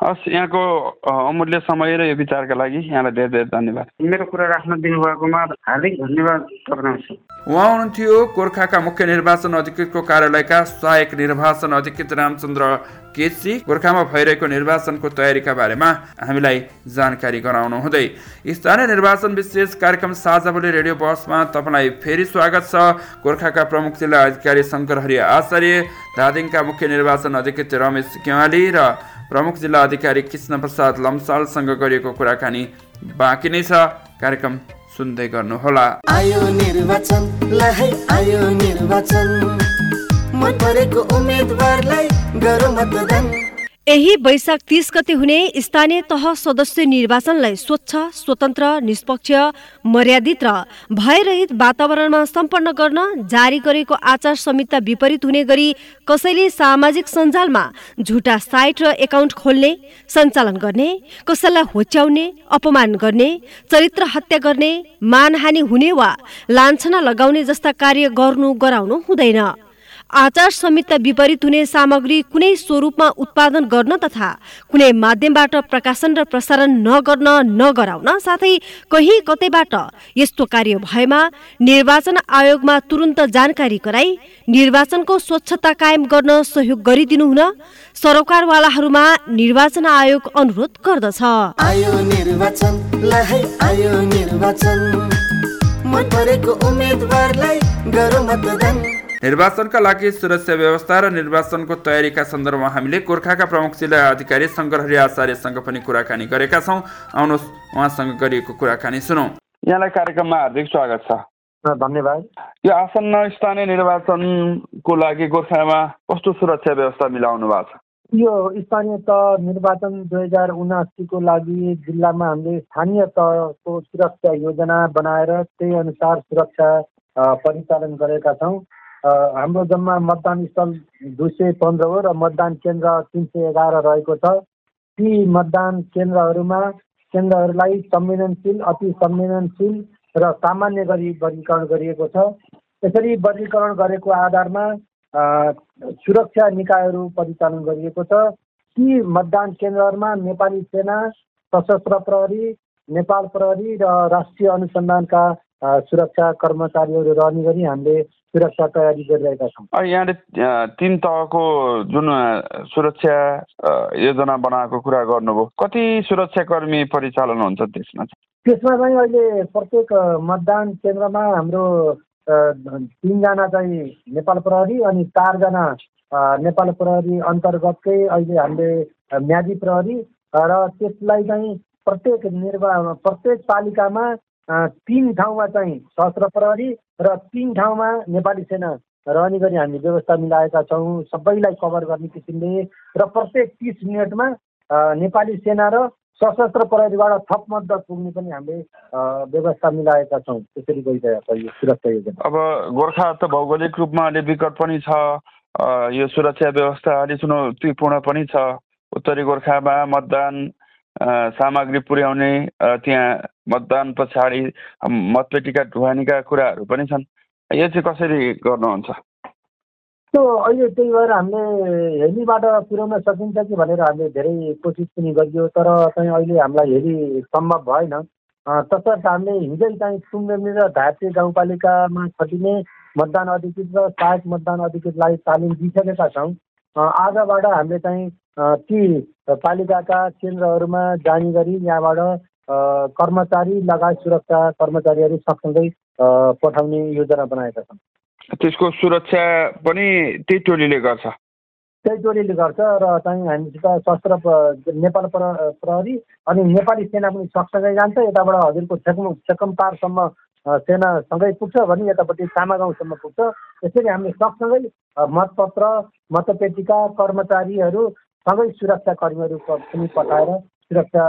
हस् यहाँको अमूल्य समय र यो विचारका लागि यहाँलाई धेरै धेरै धन्यवाद। मेरो कुरा राख्न दिनुभएकोमा हार्दिक धन्यवाद उहाँ हुनुहुन्थ्यो गोर्खाका मुख्य निर्वाचन अधिकृतको कार्यालयका सहायक निर्वाचन अधिकृत रामचन्द्र केसी गोर्खामा भइरहेको निर्वाचनको तयारीका बारेमा हामीलाई जानकारी गराउनु हुँदै स्थानीय निर्वाचन विशेष कार्यक्रम साझा बोली रेडियो बसमा तपाईँलाई फेरि स्वागत छ। गोर्खाका प्रमुख जिल्ला अधिकारी शङ्कर हरि आचार्य धादिङका मुख्य निर्वाचन अधिकृत रमेश केवाली र प्रमुख जिल्ला अधिकारी कृष्ण प्रसाद लम्सालसँग गरिएको कुराकानी बाँकी नै छ। कार्यक्रम सुन्दै गर्नुहोला। आयो निर्वाचन। मन उम्मेदवारलाई गरौँ मतदान। यही वैशाख तीस गते हुने स्थानीय तह सदस्य निर्वाचनलाई स्वच्छ स्वतन्त्र निष्पक्ष मर्यादित र भयरहित वातावरणमा सम्पन्न गर्न जारी गरेको आचार संहिता विपरीत हुने गरी कसैले सामाजिक सञ्जालमा झुटा साइट र एकाउन्ट खोल्ने सञ्चालन गर्ने कसैलाई होच्याउने अपमान गर्ने चरित्र हत्या गर्ने मानहानि हुने वा लान्छना लगाउने जस्ता कार्य गर्नु गराउनु हुँदैन। आचार संहिता विपरीत हुने सामग्री कुनै स्वरूपमा उत्पादन गर्न तथा कुनै माध्यमबाट प्रकाशन र प्रसारण नगर्न नगराउन साथै कहीँ कतैबाट यस्तो कार्य भएमा निर्वाचन आयोगमा तुरन्त जानकारी गराई निर्वाचनको स्वच्छता कायम गर्न सहयोग गरिदिनु हुन सरोकारवालाहरूमा निर्वाचन आयोग अनुरोध गर्दछ। आयो निर्वाचनका लागि सुरक्षा व्यवस्था र निर्वाचनको तयारीका सन्दर्भमा हामीले गोर्खाका प्रमुख जिल्ला अधिकारी शङ्कर हरि आचार्यसँग पनि कुराकानी गरेका छौँ। आउनुहोस् उहाँसँग गरिएको कुराकानी सुनौ। यहाँलाई कार्यक्रममा हार्दिक स्वागत छ। धन्यवाद। यो आसन्न स्थानीय निर्वाचनको लागि गोर्खामा कस्तो सुरक्षा व्यवस्था मिलाउनु भएको छ? यो स्थानीय तह निर्वाचन दुई हजार उनासीको लागि जिल्लामा हामीले स्थानीय तहको सुरक्षा योजना बनाएर त्यही अनुसार सुरक्षा परिचालन गरेका छौँ। हाम्रो जम्मा मतदान स्थल दुई सय पन्ध्र हो र मतदान केन्द्र तिन सय एघार रहेको छ। ती मतदान केन्द्रहरूमा केन्द्रहरूलाई संवेदनशील अति संवेदनशील र सामान्य गरी वर्गीकरण गरिएको छ। यसरी वर्गीकरण गरेको आधारमा सुरक्षा निकायहरू परिचालन गरिएको छ। ती मतदान केन्द्रहरूमा नेपाली सेना सशस्त्र प्रहरी नेपाल प्रहरी र राष्ट्रिय अनुसन्धानका सुरक्षा कर्मचारीहरू रहने गरी हामीले सुरक्षा तयारी गरिरहेका छौँ। यहाँले तिन तहको जुन सुरक्षा योजना बनाएको कुरा गर्नुभयो कति सुरक्षाकर्मी परिचालन हुन्छ त्यसमा? त्यसमा चाहिँ अहिले प्रत्येक मतदान केन्द्रमा हाम्रो तिनजना चाहिँ नेपाल प्रहरी अनि चारजना नेपाल प्रहरी अन्तर्गतकै अहिले हामीले म्यादी प्रहरी र त्यसलाई चाहिँ प्रत्येक निर्वा प्रत्येक पालिकामा तिन ठाउँमा चाहिँ सशस्त्र प्रहरी र तिन ठाउँमा नेपाली सेना रहने गरी हामी व्यवस्था मिलाएका छौँ। सबैलाई कभर गर्ने किसिमले र प्रत्येक तिस मिनटमा नेपाली सेना र सशस्त्र प्रहरीबाट थप मद्दत पुग्ने पनि हामीले व्यवस्था मिलाएका छौँ। त्यसरी गइरहेको यो सुरक्षा योजना। अब गोर्खा त भौगोलिक रूपमा अलि विकट पनि छ यो सुरक्षा व्यवस्था अलिक चुनौतीपूर्ण पनि छ। उत्तरी गोर्खामा मतदान सामग्री पुर्याउने त्यहाँ मतदान पछाडि मतपेटिका ढुवानीका कुराहरू पनि छन्। यो चाहिँ कसरी गर्नुहुन्छ? त्यो अहिले त्यही भएर हामीले हेलीबाट पुर्याउन सकिन्छ कि भनेर हामीले धेरै कोसिस पनि गरियो तर चाहिँ अहिले हामीलाई हेली सम्भव भएन। तसर्थ हामीले हिजै चाहिँ सुम्बेमी र धार्चे गाउँपालिकामा खटिने मतदान अधिकृत र सहायक मतदान अधिकृतलाई तालिम दिइसकेका छौँ। आजबाट हामीले चाहिँ ती पालिकाका केन्द्रहरूमा जाने गरी यहाँबाट कर्मचारी लगायत सुरक्षा कर्मचारीहरू सँगसँगै पठाउने योजना बनाएका छन्। त्यसको सुरक्षा पनि त्यही टोलीले गर्छ? त्यही टोलीले गर्छ र चाहिँ हामीसित सशस्त्र नेपाल प्रहरी अनि नेपाली सेना पनि सँगसँगै जान्छ। यताबाट हजुरको छेकम छेकमपारसम्म सेनासँगै पुग्छ भने यतापट्टि सामागाउँसम्म पुग्छ। यसरी हामीले सँगसँगै मतपत्र मतपेटिका कर्मचारीहरू सँगै सुरक्षा कर्मीहरू पनि पठाएर सुरक्षा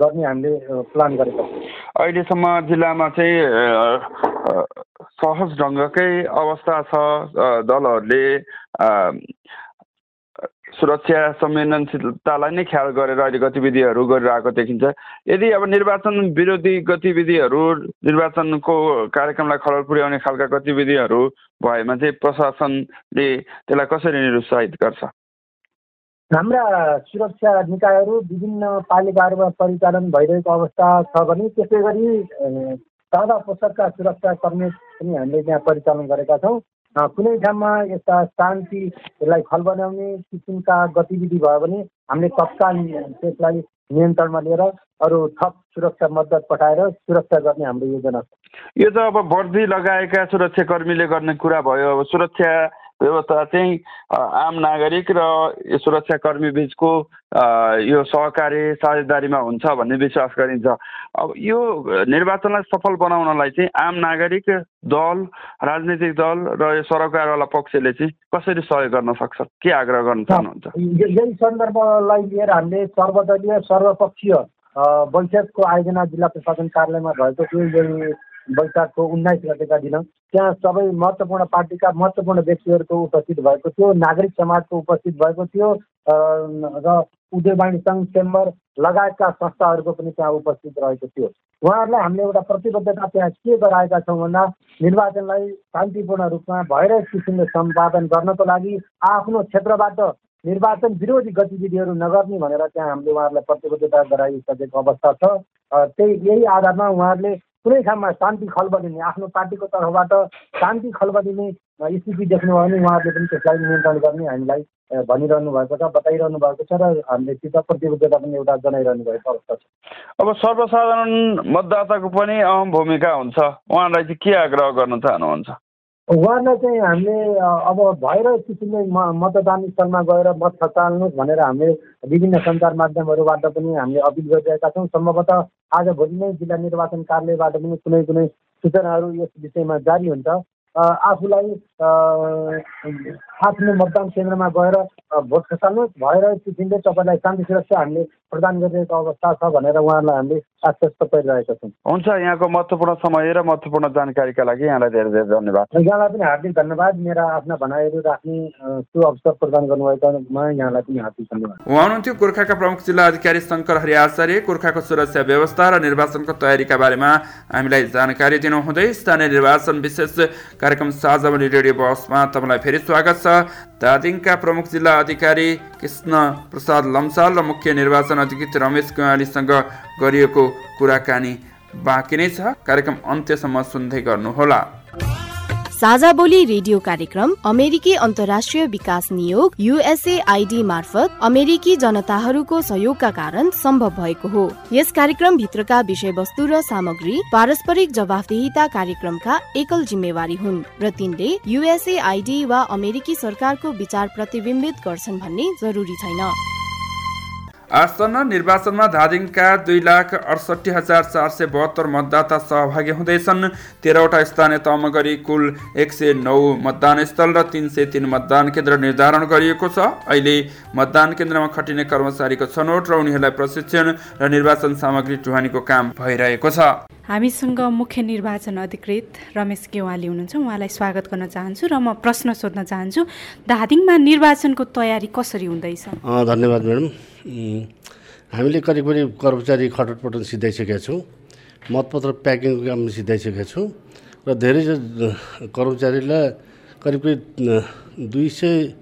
गर्ने हामीले प्लान गरेका छौँ। अहिलेसम्म जिल्लामा चाहिँ सहज ढङ्गकै अवस्था छ दलहरूले सुरक्षा संवेदनशीलतालाई नै ख्याल गरेर अहिले गतिविधिहरू गरिरहेको देखिन्छ। यदि अब निर्वाचन विरोधी गतिविधिहरू निर्वाचनको कार्यक्रमलाई खलल पुर्याउने खालका गतिविधिहरू भएमा चाहिँ प्रशासनले त्यसलाई कसरी निरुत्साहित गर्छ? हाम्रा सुरक्षा निकायहरू विभिन्न पालिकाहरूमा परिचालन भइरहेको अवस्था छ भने त्यसै गरी सादा पोसाकका सुरक्षा कर्मी पनि हामीले त्यहाँ परिचालन गरेका छौँ। कुनै ठाउँमा यस्ता शान्तिलाई खल बनाउने किसिमका गतिविधि भयो भने हामीले तत्काल त्यसलाई नियन्त्रणमा लिएर अरू थप सुरक्षा मद्दत पठाएर सुरक्षा गर्ने हाम्रो योजना छ। यो त अब वर्दी लगाएका सुरक्षाकर्मीले गर्ने कुरा भयो। अब सुरक्षा व्यवस्था चाहिँ आम नागरिक र सुरक्षाकर्मी बिचको यो सहकारी साझेदारीमा हुन्छ भन्ने विश्वास गरिन्छ। अब यो निर्वाचनलाई सफल बनाउनलाई चाहिँ आम नागरिक दल राजनीतिक दल र यो सरोकारवाला पक्षले चाहिँ कसरी सहयोग गर्न सक्छ? के आग्रह गर्न चाहनुहुन्छ? यही सन्दर्भलाई लिएर हामीले सर्वदलीय सर्वपक्षीय बैठकको आयोजना जिल्ला प्रशासन कार्यालयमा भएको थियो वैशाखको उन्नाइस गतेका दिन त्यहाँ सबै महत्त्वपूर्ण पार्टीका महत्त्वपूर्ण व्यक्तिहरूको उपस्थित भएको थियो नागरिक समाजको उपस्थित भएको थियो र उद्योगवाणी सङ्घ चेम्बर लगायतका संस्थाहरूको पनि त्यहाँ उपस्थित रहेको थियो। उहाँहरूलाई हामीले एउटा प्रतिबद्धता त्यहाँ के गराएका छौँ भन्दा निर्वाचनलाई शान्तिपूर्ण रूपमा भइरहेको किसिमले सम्पादन गर्नको लागि आफ्नो क्षेत्रबाट निर्वाचन विरोधी गतिविधिहरू नगर्ने भनेर त्यहाँ हामीले उहाँहरूलाई प्रतिबद्धता गराइसकेको अवस्था छ। त्यही यही आधारमा उहाँहरूले कुनै ठाउँमा शान्ति खलबलिने आफ्नो पार्टीको तर्फबाट शान्ति खलबलिने स्थिति देख्नुभयो भने उहाँहरूले पनि त्यसलाई नियन्त्रण गर्ने हामीलाई भनिरहनु भएको छ बताइरहनु भएको छ र हामीले सित प्रतिबद्धता पनि एउटा जनाइरहनु भएको अवस्था छ। अब सर्वसाधारण मतदाताको पनि अहम भूमिका हुन्छ। उहाँलाई चाहिँ के आग्रह गर्न चाहनुहुन्छ? उहाँलाई चाहिँ हामीले अब भएर किसिमले म मतदान स्थलमा गएर मत खसाल्नुहोस् भनेर हामीले विभिन्न सञ्चार माध्यमहरूबाट पनि हामीले अपिल गरिरहेका छौँ। सम्भवतः आज भोलि नै जिल्ला निर्वाचन कार्यालयबाट पनि कुनै कुनै सूचनाहरू यस विषयमा जारी हुन्छ। आफूलाई आफ्नो मतदान केन्द्रमा गएर भोट खसाल्नुहोस्। भएर किसिमले तपाईँलाई शान्ति सुरक्षा हामीले प्रदान गरिरहेको अवस्था छ भनेर उहाँहरूलाई हामीले आश्वस्त गरिरहेका छौँ। हुन्छ यहाँको महत्त्वपूर्ण समय र महत्त्वपूर्ण जानकारीका लागि यहाँलाई धेरै धेरै धन्यवाद। यहाँलाई पनि हार्दिक धन्यवाद। मेरा आफ्ना भनाइहरू राख्ने सु अवसर प्रदान गर्नुभएकोमा यहाँलाई पनि हार्दिक धन्यवाद। उहाँ हुनुहुन्थ्यो गोर्खाका प्रमुख जिल्ला अधिकारी शङ्कर हरि आचार्य गोर्खाको सुरक्षा व्यवस्था र निर्वाचनको तयारीका बारेमा हामीलाई जानकारी दिनुहुँदै स्थानीय निर्वाचन विशेष कार्यक्रम साझावली रेडियो बसमा तपाईँलाई फेरि स्वागत छ। दार्जिलिङका प्रमुख जिल्ला अधिकारी कृष्ण प्रसाद लम्साल र मुख्य निर्वाचन अधिकृत रमेश कुमालीसँग गरिएको कुराकानी बाँकी नै छ कार्यक्रम अन्त्यसम्म सुन्दै गर्नुहोला साझा बोली रेडियो कार्यक्रम अमेरिकी अन्तर्राष्ट्रिय विकास नियोग युएसएआईडी मार्फत अमेरिकी जनताहरूको सहयोगका कारण सम्भव भएको हो। यस कार्यक्रम भित्रका विषयवस्तु र सामग्री पारस्परिक जवाफदेहिता कार्यक्रमका एकल जिम्मेवारी हुन् र तिनले युएसएआईडी वा अमेरिकी सरकारको विचार प्रतिबिम्बित गर्छन् भन्ने जरुरी छैन। आसन्न निर्वाचनमा धादिङका दुई लाख अडसठी हजार चार सय बहत्तर मतदाता सहभागी हुँदैछन्। तेह्रवटा स्थानीय तहमा गरी कुल एक सय नौ मतदान स्थल र तिन सय तिन मतदान केन्द्र निर्धारण गरिएको छ। अहिले मतदान केन्द्रमा खटिने कर्मचारीको छनौट र उनीहरूलाई प्रशिक्षण र निर्वाचन सामग्री ढुवानीको काम भइरहेको छ। हामीसँग मुख्य निर्वाचन अधिकृत रमेश गेवाली हुनुहुन्छ। उहाँलाई स्वागत गर्न चाहन्छु र म प्रश्न सोध्न चाहन्छु धादिङमा निर्वाचनको तयारी कसरी हुँदैछ? धन्यवाद म्याडम। हामीले करिब करिब कर्मचारी खटटपटन सिधाइसकेका छौँ मतपत्र प्याकिङको काम सिधाइसकेका छौँ र धेरै कर्मचारीलाई करिब करिब दुई सय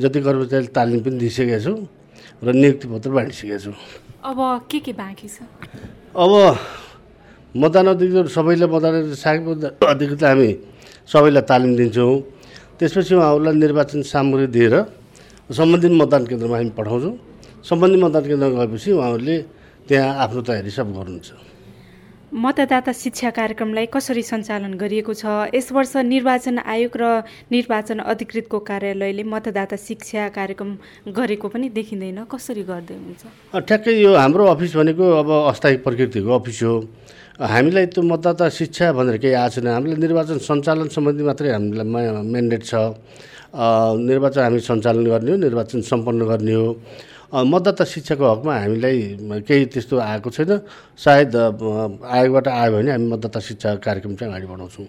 जति कर्मचारी तालिम पनि दिइसकेका छौँ र नियुक्ति पत्र बाँडिसकेका छौँ। अब के के बाँकी छ? अब मतदान अधिकृत सबैलाई मतदान अधिकृत हामी सबैलाई तालिम दिन्छौँ। त्यसपछि उहाँहरूलाई निर्वाचन सामग्री दिएर सम्बन्धित मतदान केन्द्रमा हामी पठाउँछौँ। सम्बन्धित मतदान केन्द्रमा गएपछि उहाँहरूले त्यहाँ आफ्नो तयारी सब गर्नुहुन्छ। मतदाता शिक्षा कार्यक्रमलाई कसरी सञ्चालन गरिएको छ? यस वर्ष निर्वाचन आयोग र निर्वाचन अधिकृतको कार्यालयले मतदाता शिक्षा कार्यक्रम गरेको पनि देखिँदैन। कसरी गर्दै हुन्छ ठ्याक्कै यो हाम्रो अफिस भनेको अब अस्थायी प्रकृतिको अफिस हो। हामीलाई त्यो मतदाता शिक्षा भनेर केही आएको छैन। हामीलाई निर्वाचन सञ्चालन सम्बन्धी मात्रै हामीलाई मेन्डेट छ। निर्वाचन हामी सञ्चालन गर्ने हो निर्वाचन सम्पन्न गर्ने हो। मतदाता शिक्षाको हकमा हामीलाई केही त्यस्तो आएको छैन। सायद आयोगबाट आयो भने हामी मतदाता शिक्षा कार्यक्रम चाहिँ अगाडि बढाउँछौँ।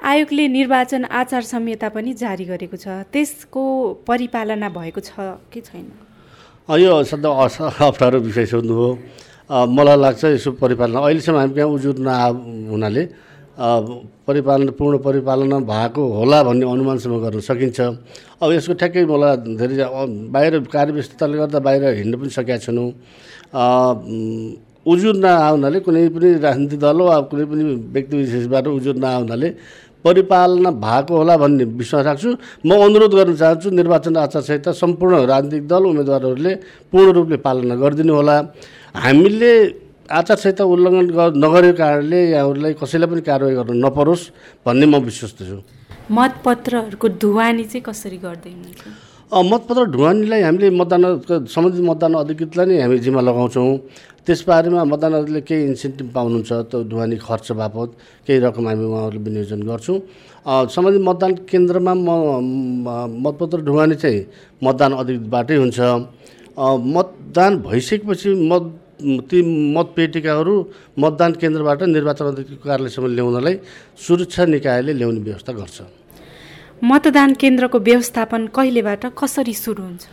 आयोगले निर्वाचन आचार संहिता पनि जारी गरेको छ। त्यसको परिपालना भएको छ कि छैन? यो सधैँ अप्ठ्यारो विषय सोध्नु हो। मलाई लाग्छ यसो परिपालना अहिलेसम्म हामी कहाँ उजुर नआ हुनाले परिपालन पूर्ण परिपालना भएको होला भन्ने अनुमानसम्म गर्न सकिन्छ। अब यसको ठ्याक्कै मलाई धेरै बाहिर कार्यव्यस्तताले गर्दा बाहिर हिँड्न पनि सकेका छैनौँ। उजुर नआउनाले कुनै पनि राजनीतिक दल वा कुनै पनि व्यक्ति विशेषबाट उजुर नआउनाले परिपालना भएको होला भन्ने विश्वास राख्छु। म अनुरोध गर्न चाहन्छु निर्वाचन आचार संहिता सम्पूर्ण राजनीतिक दल उम्मेदवारहरूले पूर्ण रूपले पालना गरिदिनु होला। हामीले आचार संहिता उल्लङ्घन नगरेको कारणले यहाँहरूलाई कसैलाई पनि कारवाही गर्न नपरोस् भन्ने म विश्वस्त छु। मतपत्रहरूको ढुवानी चाहिँ कसरी गर्दै मतपत्र ढुवानीलाई हामीले मतदान सम्बन्धित मतदान अधिकृतलाई नै हामी जिम्मा लगाउँछौँ। त्यसबारेमा मतदान अधिकृतले केही इन्सेन्टिभ पाउनुहुन्छ त्यो ढुवानी खर्च बापत केही रकम हामी उहाँहरूले विनियोजन गर्छौँ। सम्बन्धित मतदान केन्द्रमा म मतपत्र ढुवानी चाहिँ मतदान अधिकृतबाटै हुन्छ। मतदान भइसकेपछि मत ती मतपेटिकाहरू मतदान केन्द्रबाट निर्वाचन अधिकृतको कार्यालयसम्म ल्याउनलाई सुरक्षा निकायले ल्याउने व्यवस्था गर्छ। मतदान केन्द्रको व्यवस्थापन कहिलेबाट कसरी सुरु हुन्छ?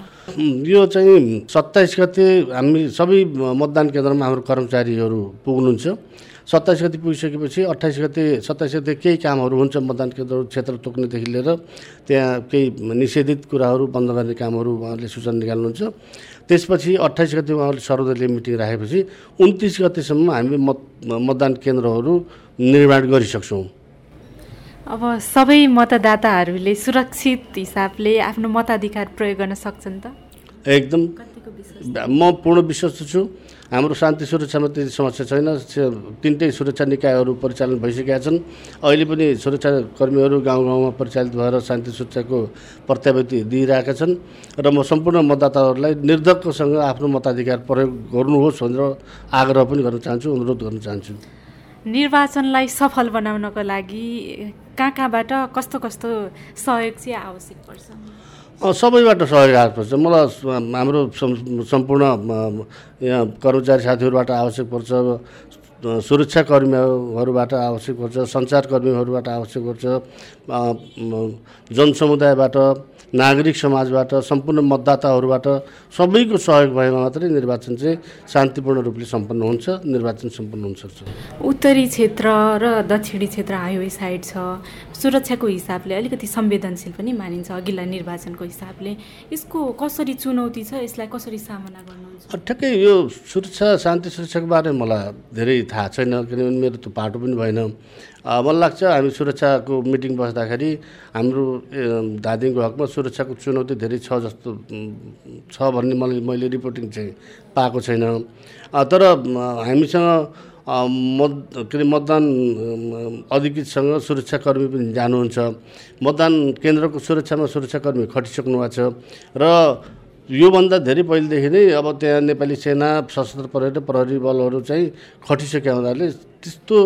यो चाहिँ सत्ताइस गते हामी सबै मतदान केन्द्रमा हाम्रो कर्मचारीहरू पुग्नुहुन्छ। सत्ताइस गते पुगिसकेपछि अट्ठाइस गते सत्ताइस गते केही कामहरू हुन्छ मतदान केन्द्रहरू क्षेत्र तोक्नेदेखि लिएर त्यहाँ केही निषेधित कुराहरू बन्द गर्ने कामहरू उहाँहरूले सूचना निकाल्नुहुन्छ। त्यसपछि अट्ठाइस गते उहाँहरूले सर्वदलीय मिटिङ राखेपछि उन्तिस गतेसम्म हामी मत मतदान केन्द्रहरू निर्माण गरिसक्छौँ। अब सबै मतदाताहरूले सुरक्षित हिसाबले आफ्नो मताधिकार प्रयोग गर्न सक्छन् त? एकदम। म पूर्ण विश्वस्त छु। हाम्रो शान्ति सुरक्षामा त्यति समस्या छैन। तिनटै सुरक्षा निकायहरू परिचालन भइसकेका छन्। अहिले पनि सुरक्षाकर्मीहरू गाउँ गाउँमा परिचालित भएर शान्ति सुरक्षाको प्रत्यावृत्ति दिइरहेका छन् र म सम्पूर्ण मतदाताहरूलाई निर्धक्कसँग आफ्नो मताधिकार प्रयोग गर्नुहोस् भनेर आग्रह पनि गर्न चाहन्छु अनुरोध गर्न चाहन्छु। निर्वाचनलाई सफल बनाउनको लागि कहाँ कहाँबाट कस्तो कस्तो सहयोग चाहिँ आवश्यक पर्छ? सबैबाट सहयोग आएको मलाई हाम्रो सम्पूर्ण यहाँ कर्मचारी साथीहरूबाट आवश्यक पर्छ सुरक्षाकर्मीहरूबाट आवश्यक पर्छ सञ्चारकर्मीहरूबाट आवश्यक पर्छ जनसमुदायबाट नागरिक समाजबाट सम्पूर्ण मतदाताहरूबाट सबैको सहयोग भएमा मात्रै निर्वाचन चाहिँ शान्तिपूर्ण रूपले सम्पन्न हुन्छ निर्वाचन सम्पन्न हुन सक्छ उत्तरी क्षेत्र र दक्षिणी क्षेत्र हाइवे साइड छ सुरक्षाको हिसाबले अलिकति संवेदनशील पनि मानिन्छ अघिल्ला निर्वाचनको हिसाबले। यसको कसरी चुनौती छ यसलाई कसरी सामना गर्नुहुन्छ? ठ्याक्कै यो सुरक्षा शान्ति सुरक्षाको बारेमा मलाई धेरै थाहा छैन किनभने मेरो त पाटो पनि भएन। मलाई लाग्छ हामी सुरक्षाको मिटिङ बस्दाखेरि हाम्रो धादिङको हकमा सुरक्षाको चुनौती धेरै छ जस्तो छ भन्ने मलाई मैले रिपोर्टिङ चाहिँ पाएको छैन। तर हामीसँग मत के अरे मतदान अधिकृतसँग सुरक्षाकर्मी पनि जानुहुन्छ। मतदान केन्द्रको सुरक्षामा सुरक्षाकर्मी खटिसक्नु भएको छ। र योभन्दा धेरै पहिलेदेखि नै अब त्यहाँ नेपाली सेना सशस्त्र प्रहरी प्रहरी बलहरू चाहिँ खटिसकेका हुनाले त्यस्तो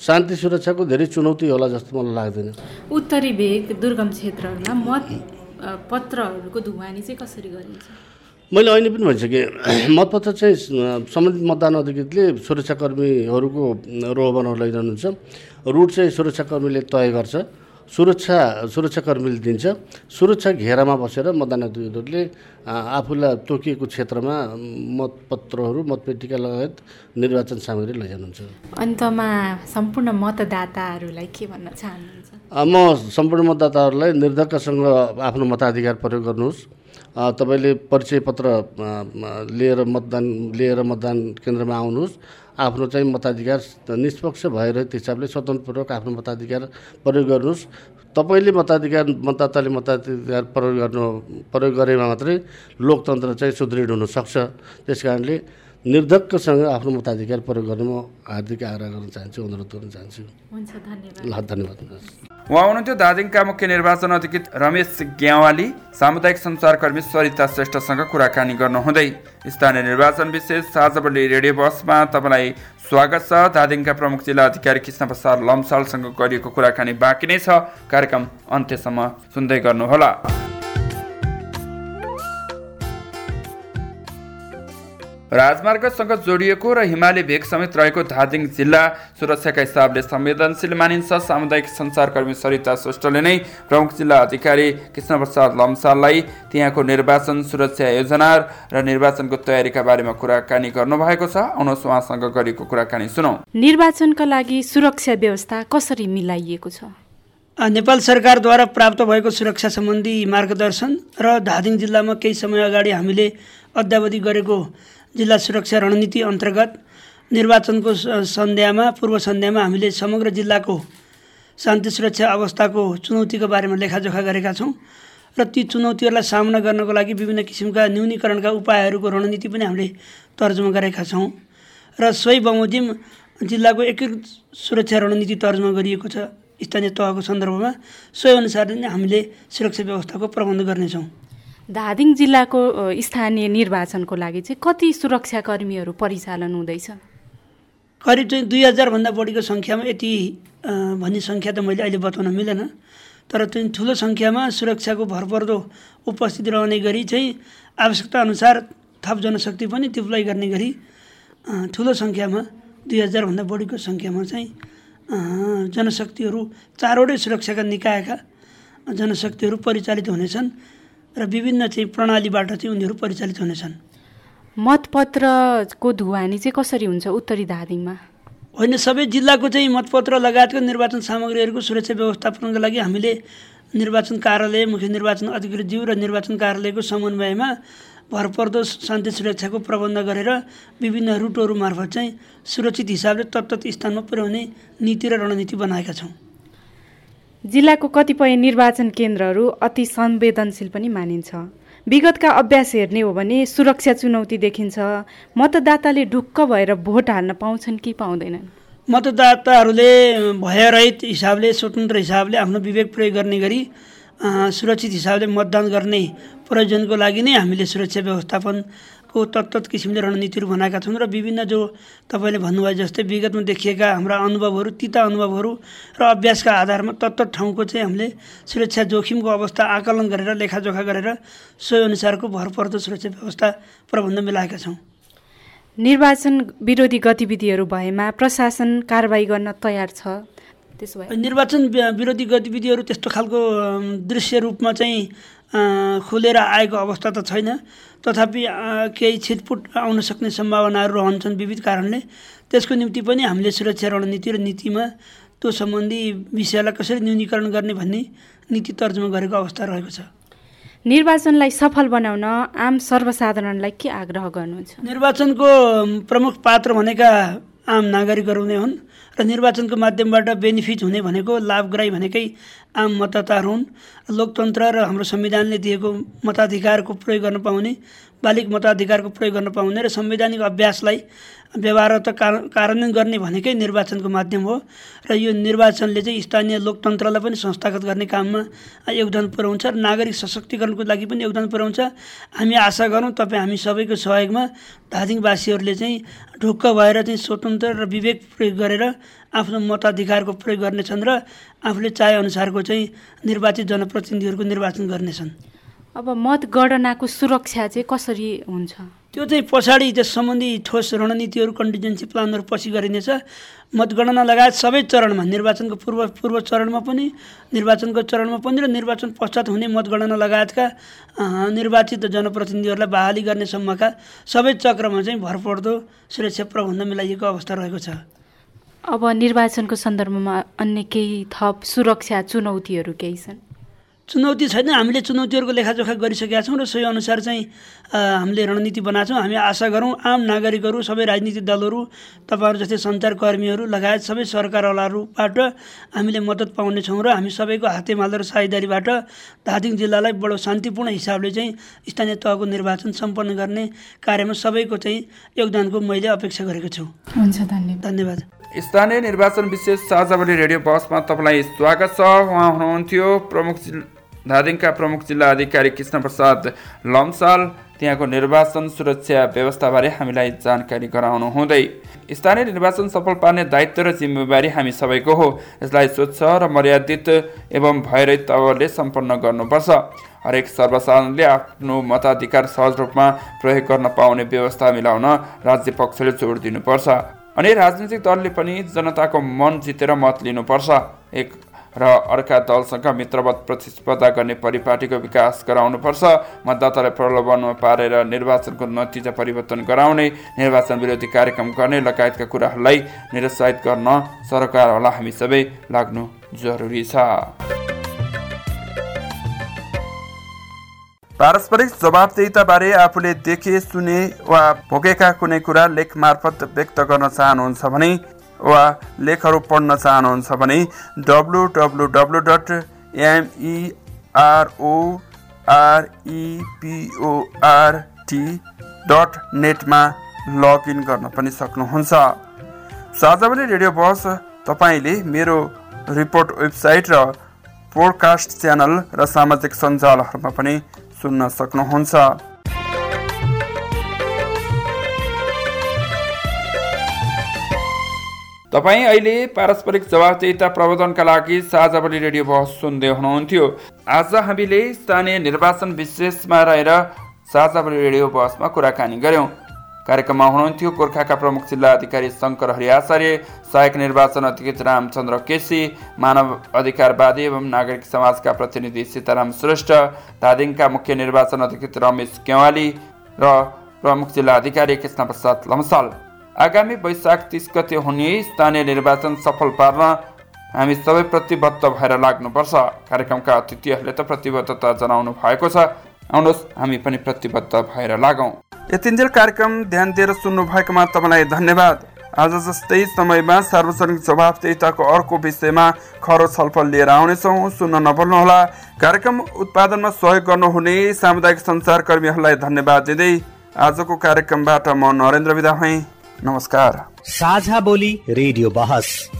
शान्ति सुरक्षाको धेरै चुनौती होला जस्तो मलाई लाग्दैन। उत्तरी भेग दुर्गम क्षेत्रहरूमा मत पत्रहरूको धुवानी चाहिँ कसरी गरिन्छ? मैले अहिले पनि भनिसकेँ मतपत्र चाहिँ सम्बन्धित मतदान अधिकृतले सुरक्षाकर्मीहरूको रो बनाउन लैजानुहुन्छ। रुट चाहिँ सुरक्षाकर्मीले तय गर्छ सुरक्षा सुरक्षाकर्मीले दिन्छ। सुरक्षा घेरामा बसेर मतदान अधिकारीहरूले आफूलाई तोकिएको क्षेत्रमा मतपत्रहरू मतपेटिका लगायत निर्वाचन सामग्री लैजानुहुन्छ। अन्तमा सम्पूर्ण मतदाताहरूलाई के भन्न चाहनुहुन्छ? म सम्पूर्ण मतदाताहरूलाई निर्धक्कसँग आफ्नो मताधिकार प्रयोग गर्नुहोस्। तपाईँले परिचय पत्र लिएर मतदान लिएर मतदान केन्द्रमा आउनुहोस्। आफ्नो चाहिँ मताधिकार निष्पक्ष भएर त्यो हिसाबले स्वतन्त्रपूर्वक आफ्नो मताधिकार प्रयोग गर्नुहोस्। तपाईँले मताधिकार मतदाताले मताधिकार प्रयोग गर्नु प्रयोग गरेमा मात्रै लोकतन्त्र चाहिँ सुदृढ हुनसक्छ त्यस कारणले निर्धक्कसँग आफ्नो मताधिकार प्रयोग गर्न म हार्दिक आग्रह गर्न चाहन्छु अनुरोध गर्न चाहन्छु। ल धन्यवाद उहाँ हुनुहुन्थ्यो दार्जिलिङका मुख्य निर्वाचन अधिकृत रमेश ग्यावाली। सामुदायिक सञ्चारकर्मी सरिता श्रेष्ठसँग कुराकानी गर्नुहुँदै स्थानीय निर्वाचन विशेष साझाबली रेडियो बसमा तपाईँलाई स्वागत छ। दार्जिलिङका प्रमुख जिल्ला अधिकारी कृष्ण प्रसाद लम्सालसँग गरिएको कुराकानी बाँकी नै छ। कार्यक्रम अन्त्यसम्म सुन्दै गर्नुहोला। राजमार्गसँग जोडिएको र हिमाली भेग समेत रहेको धादिङ जिल्ला सुरक्षाका हिसाबले संवेदनशील मानिन्छ। सामुदायिक सञ्चारकर्मी सरिता श्रेष्ठले नै प्रमुख जिल्ला अधिकारी कृष्ण प्रसाद लम्साललाई त्यहाँको निर्वाचन सुरक्षा योजना र निर्वाचनको तयारीका बारेमा कुराकानी गर्नुभएको छ। आउनुहोस् उहाँसँग गरेको कुराकानी सुनौ। निर्वाचनका लागि सुरक्षा व्यवस्था कसरी मिलाइएको छ? नेपाल सरकारद्वारा प्राप्त भएको सुरक्षा सम्बन्धी मार्गदर्शन र धादिङ जिल्लामा केही समय अगाडि हामीले अद्यावधि गरेको जिल्ला सुरक्षा रणनीति अन्तर्गत निर्वाचनको सन्ध्यामा पूर्व सन्ध्यामा हामीले समग्र जिल्लाको शान्ति सुरक्षा अवस्थाको चुनौतीको बारेमा लेखाजोखा गरेका छौँ र ती चुनौतीहरूलाई सामना गर्नको लागि विभिन्न किसिमका न्यूनीकरणका उपायहरूको रणनीति पनि हामीले तर्जुमा गरेका छौँ र सोही बमोजिम जिल्लाको एकीकृत सुरक्षा रणनीति तर्जुमा गरिएको छ। स्थानीय तहको सन्दर्भमा सोही अनुसार नै हामीले सुरक्षा व्यवस्थाको प्रबन्ध गर्नेछौँ। धादिङ जिल्लाको स्थानीय निर्वाचनको लागि चाहिँ कति सुरक्षाकर्मीहरू परिचालन हुँदैछ? करिब चाहिँ दुई हजारभन्दा बढीको सङ्ख्यामा यति भन्ने सङ्ख्या त मैले अहिले बताउन मिलेन। तर चाहिँ ठुलो सङ्ख्यामा सुरक्षाको भरपर्दो उपस्थिति रहने गरी चाहिँ आवश्यकता अनुसार थप जनशक्ति पनि डिप्लोय गर्ने गरी ठुलो सङ्ख्यामा दुई हजारभन्दा बढीको सङ्ख्यामा चाहिँ जनशक्तिहरू चारवटै सुरक्षाका निकायका जनशक्तिहरू परिचालित हुनेछन्। र विभिन्न चाहिँ प्रणालीबाट चाहिँ उनीहरू परिचालित हुनेछन्। मतपत्रको ढुवानी चाहिँ कसरी हुन्छ उत्तरी धादिङमा होइन सबै जिल्लाको चाहिँ मतपत्र लगायतको निर्वाचन सामग्रीहरूको सुरक्षा व्यवस्थापनको लागि हामीले निर्वाचन कार्यालय मुख्य निर्वाचन अधिकृतज्यू र निर्वाचन कार्यालयको समन्वयमा भरपर्दो शान्ति सुरक्षाको प्रबन्ध गरेर विभिन्न रुटहरू मार्फत चाहिँ सुरक्षित हिसाबले तत्त स्थानमा पुर्याउने नीति र रणनीति बनाएका छौँ। जिल्लाको कतिपय निर्वाचन केन्द्रहरू अति संवेदनशील पनि मानिन्छ। विगतका अभ्यास हेर्ने हो भने सुरक्षा चुनौती देखिन्छ। मतदाताले ढुक्क भएर भोट हाल्न पाउँछन् कि पाउँदैनन्? मतदाताहरूले भयरहित हिसाबले स्वतन्त्र हिसाबले आफ्नो विवेक प्रयोग गर्ने गरी सुरक्षित हिसाबले मतदान गर्ने प्रयोजनको लागि नै हामीले सुरक्षा व्यवस्थापनको तत्त किसिमले रणनीतिहरू बनाएका छौँ र विभिन्न जो तपाईँले भन्नुभयो जस्तै विगतमा देखिएका हाम्रा अनुभवहरू तिता अनुभवहरू र अभ्यासका आधारमा तत्त ठाउँको चाहिँ हामीले सुरक्षा जोखिमको अवस्था आकलन गरेर लेखाजोखा गरेर सोही अनुसारको भरपर्दो सुरक्षा व्यवस्था प्रबन्ध मिलाएका छौँ। निर्वाचन विरोधी गतिविधिहरू भएमा प्रशासन कारवाही गर्न तयार छ। त्यसो भए निर्वाचन विरोधी गतिविधिहरू त्यस्तो खालको दृश्य रूपमा चाहिँ खुलेर आएको अवस्था त छैन। तथापि केही छिटपुट आउन सक्ने सम्भावनाहरू रहन्छन् विविध कारणले। त्यसको निम्ति पनि हामीले सुरक्षा रणनीति र नीतिमा त्यो सम्बन्धी विषयलाई कसरी न्यूनीकरण गर्ने भन्ने नीति तर्जुमा गरेको अवस्था रहेको छ। निर्वाचनलाई सफल बनाउन आम सर्वसाधारणलाई के आग्रह गर्नुहुन्छ? निर्वाचनको प्रमुख पात्र भनेका आम नागरिकहरू नै हुन्। र निर्वाचनको माध्यमबाट बेनिफिट हुने भनेको लाभग्राही भनेकै आम मतदाताहरू हुन्। लोकतन्त्र र हाम्रो संविधानले दिएको मताधिकारको प्रयोग गर्न पाउने बालिक मताधिकारको प्रयोग गर्न पाउने र संवैधानिक अभ्यासलाई व्यवहार कार्यान्वयन गर्ने भनेकै निर्वाचनको माध्यम हो र यो निर्वाचनले चाहिँ स्थानीय लोकतन्त्रलाई पनि संस्थागत गर्ने काममा योगदान पुर्याउँछ र नागरिक सशक्तिकरणको लागि पनि योगदान पुर्याउँछ। हामी आशा गरौँ तपाईँ हामी सबैको सहयोगमा धादिङवासीहरूले चाहिँ ढुक्क भएर चाहिँ स्वतन्त्र र विवेक प्रयोग गरेर आफ्नो मताधिकारको प्रयोग गर्नेछन् र आफूले चाहेअनुसारको चाहिँ निर्वाचित जनप्रतिनिधिहरूको निर्वाचन गर्नेछन्। अब मतगणनाको सुरक्षा चाहिँ कसरी हुन्छ? त्यो चाहिँ पछाडि त्यस सम्बन्धी ठोस रणनीतिहरू कन्टिजेन्सी प्लानहरू पछि गरिनेछ। मतगणना लगायत सबै चरणमा निर्वाचनको पूर्व पूर्व चरणमा पनि निर्वाचनको चरणमा पनि र निर्वाचन पश्चात हुने मतगणना लगायतका निर्वाचित जनप्रतिनिधिहरूलाई बहाली गर्नेसम्मका सबै चक्रमा चाहिँ भरपर्दो सुरक्षा प्रबन्ध मिलाइएको अवस्था रहेको छ। अब निर्वाचनको सन्दर्भमा अन्य केही थप सुरक्षा चुनौतीहरू केही छन्? चुनौती छैन। हामीले चुनौतीहरूको लेखाजोखा गरिसकेका छौँ र सोही अनुसार चाहिँ हामीले रणनीति बनाएको छौँ। हामी आशा गरौँ आम नागरिकहरू सबै राजनीतिक दलहरू तपाईँहरू जस्तै सञ्चारकर्मीहरू लगायत सबै सरकारवालाहरूबाट हामीले मद्दत पाउनेछौँ र हामी सबैको हातेमालो र साझेदारीबाट धादिङ जिल्लालाई बडो शान्तिपूर्ण हिसाबले चाहिँ स्थानीय तहको निर्वाचन सम्पन्न गर्ने कार्यमा सबैको चाहिँ योगदानको मैले अपेक्षा गरेको छु। हुन्छ धन्यवाद। धन्यवाद। स्थानीय निर्वाचन विशेष साझावली रेडियो बसमा तपाईँलाई स्वागत छ। उहाँ हुनुहुन्थ्यो प्रमुख धादिङका प्रमुख जिल्ला अधिकारी कृष्ण प्रसाद लम्साल त्यहाँको निर्वाचन सुरक्षा व्यवस्थाबारे हामीलाई जानकारी गराउनु हुँदै। स्थानीय निर्वाचन सफल पार्ने दायित्व र जिम्मेवारी हामी सबैको हो। यसलाई स्वच्छ र मर्यादित एवं भयरहित तवरले सम्पन्न गर्नुपर्छ। हरेक सर्वसाधारणले आफ्नो मताधिकार सहज रूपमा प्रयोग गर्न पाउने व्यवस्था मिलाउन राज्य पक्षले जोड दिनुपर्छ। अनि राजनीतिक दलले पनि जनताको मन जितेर मत लिनुपर्छ। एक र अर्का दलसँग मित्रवत प्रतिस्पर्धा गर्ने परिपाटीको विकास गराउनुपर्छ। मतदातालाई प्रलोभनमा पारेर निर्वाचनको नतिजा परिवर्तन गराउने निर्वाचन विरोधी कार्यक्रम गर्ने लगायतका कुराहरूलाई निरुत्साहित गर्न सरकारहरूलाई हामी सबै लाग्नु जरुरी छ। पारस्परिक जवाबदेताबारे आफूले देखे सुने वा भोगेका कुनै कुरा लेख मार्फत व्यक्त गर्न चाहनुहुन्छ भने वा लेखहरू पढ्न चाहनुहुन्छ भने W W W dot MEROREPORT dot नेटमा लगइन गर्न पनि सक्नुहुन्छ। साझावली रेडियो बस तपाईँले मेरो रिपोर्ट वेबसाइट र पोडकास्ट च्यानल र सामाजिक सञ्जालहरूमा पनि सुन्न सक्नुहुन्छ। तपाईँ अहिले पारस्परिक जवाबदेता प्रबन्धनका लागि साझावली रेडियो बहस सुन्दै हुनुहुन्थ्यो। आज हामीले स्थानीय निर्वाचन विशेषमा रहेर साझावली रेडियो बहसमा कुराकानी गऱ्यौँ। कार्यक्रममा हुनुहुन्थ्यो गोर्खाका प्रमुख जिल्ला अधिकारी शङ्कर हरि सहायक निर्वाचन अधिकृत रामचन्द्र केसी मानव अधिकारवादी एवं नागरिक समाजका प्रतिनिधि सीताराम श्रेष्ठ धादिङका मुख्य निर्वाचन अधिकृत रमेश केवाली र प्रमुख जिल्ला अधिकारी कृष्ण प्रसाद लम्साल। आगामी वैशाख तिस गते हुने स्थानीय निर्वाचन सफल पार्न हामी सबै प्रतिबद्ध भएर लाग्नुपर्छ कार्यक्रमका अतिथिहरूले त प्रतिबद्धता जनाउनु भएको छ आउनुहोस् हामी पनि प्रतिबद्ध भएर लागौँ यतिन्जेल कार्यक्रम ध्यान दिएर सुन्नु भएकोमा तपाईँलाई धन्यवाद आज जस्तै समयमा सार्वजनिक जवाबदेताको अर्को विषयमा खरो छलफल लिएर आउनेछौँ सुन्न नभुल्नुहोला कार्यक्रम उत्पादनमा सहयोग गर्नुहुने सामुदायिक सञ्चारकर्मीहरूलाई धन्यवाद दिँदै आजको कार्यक्रमबाट म नरेन्द्र विदा भएँ नमस्कार। साझा बोली रेडियो बहस।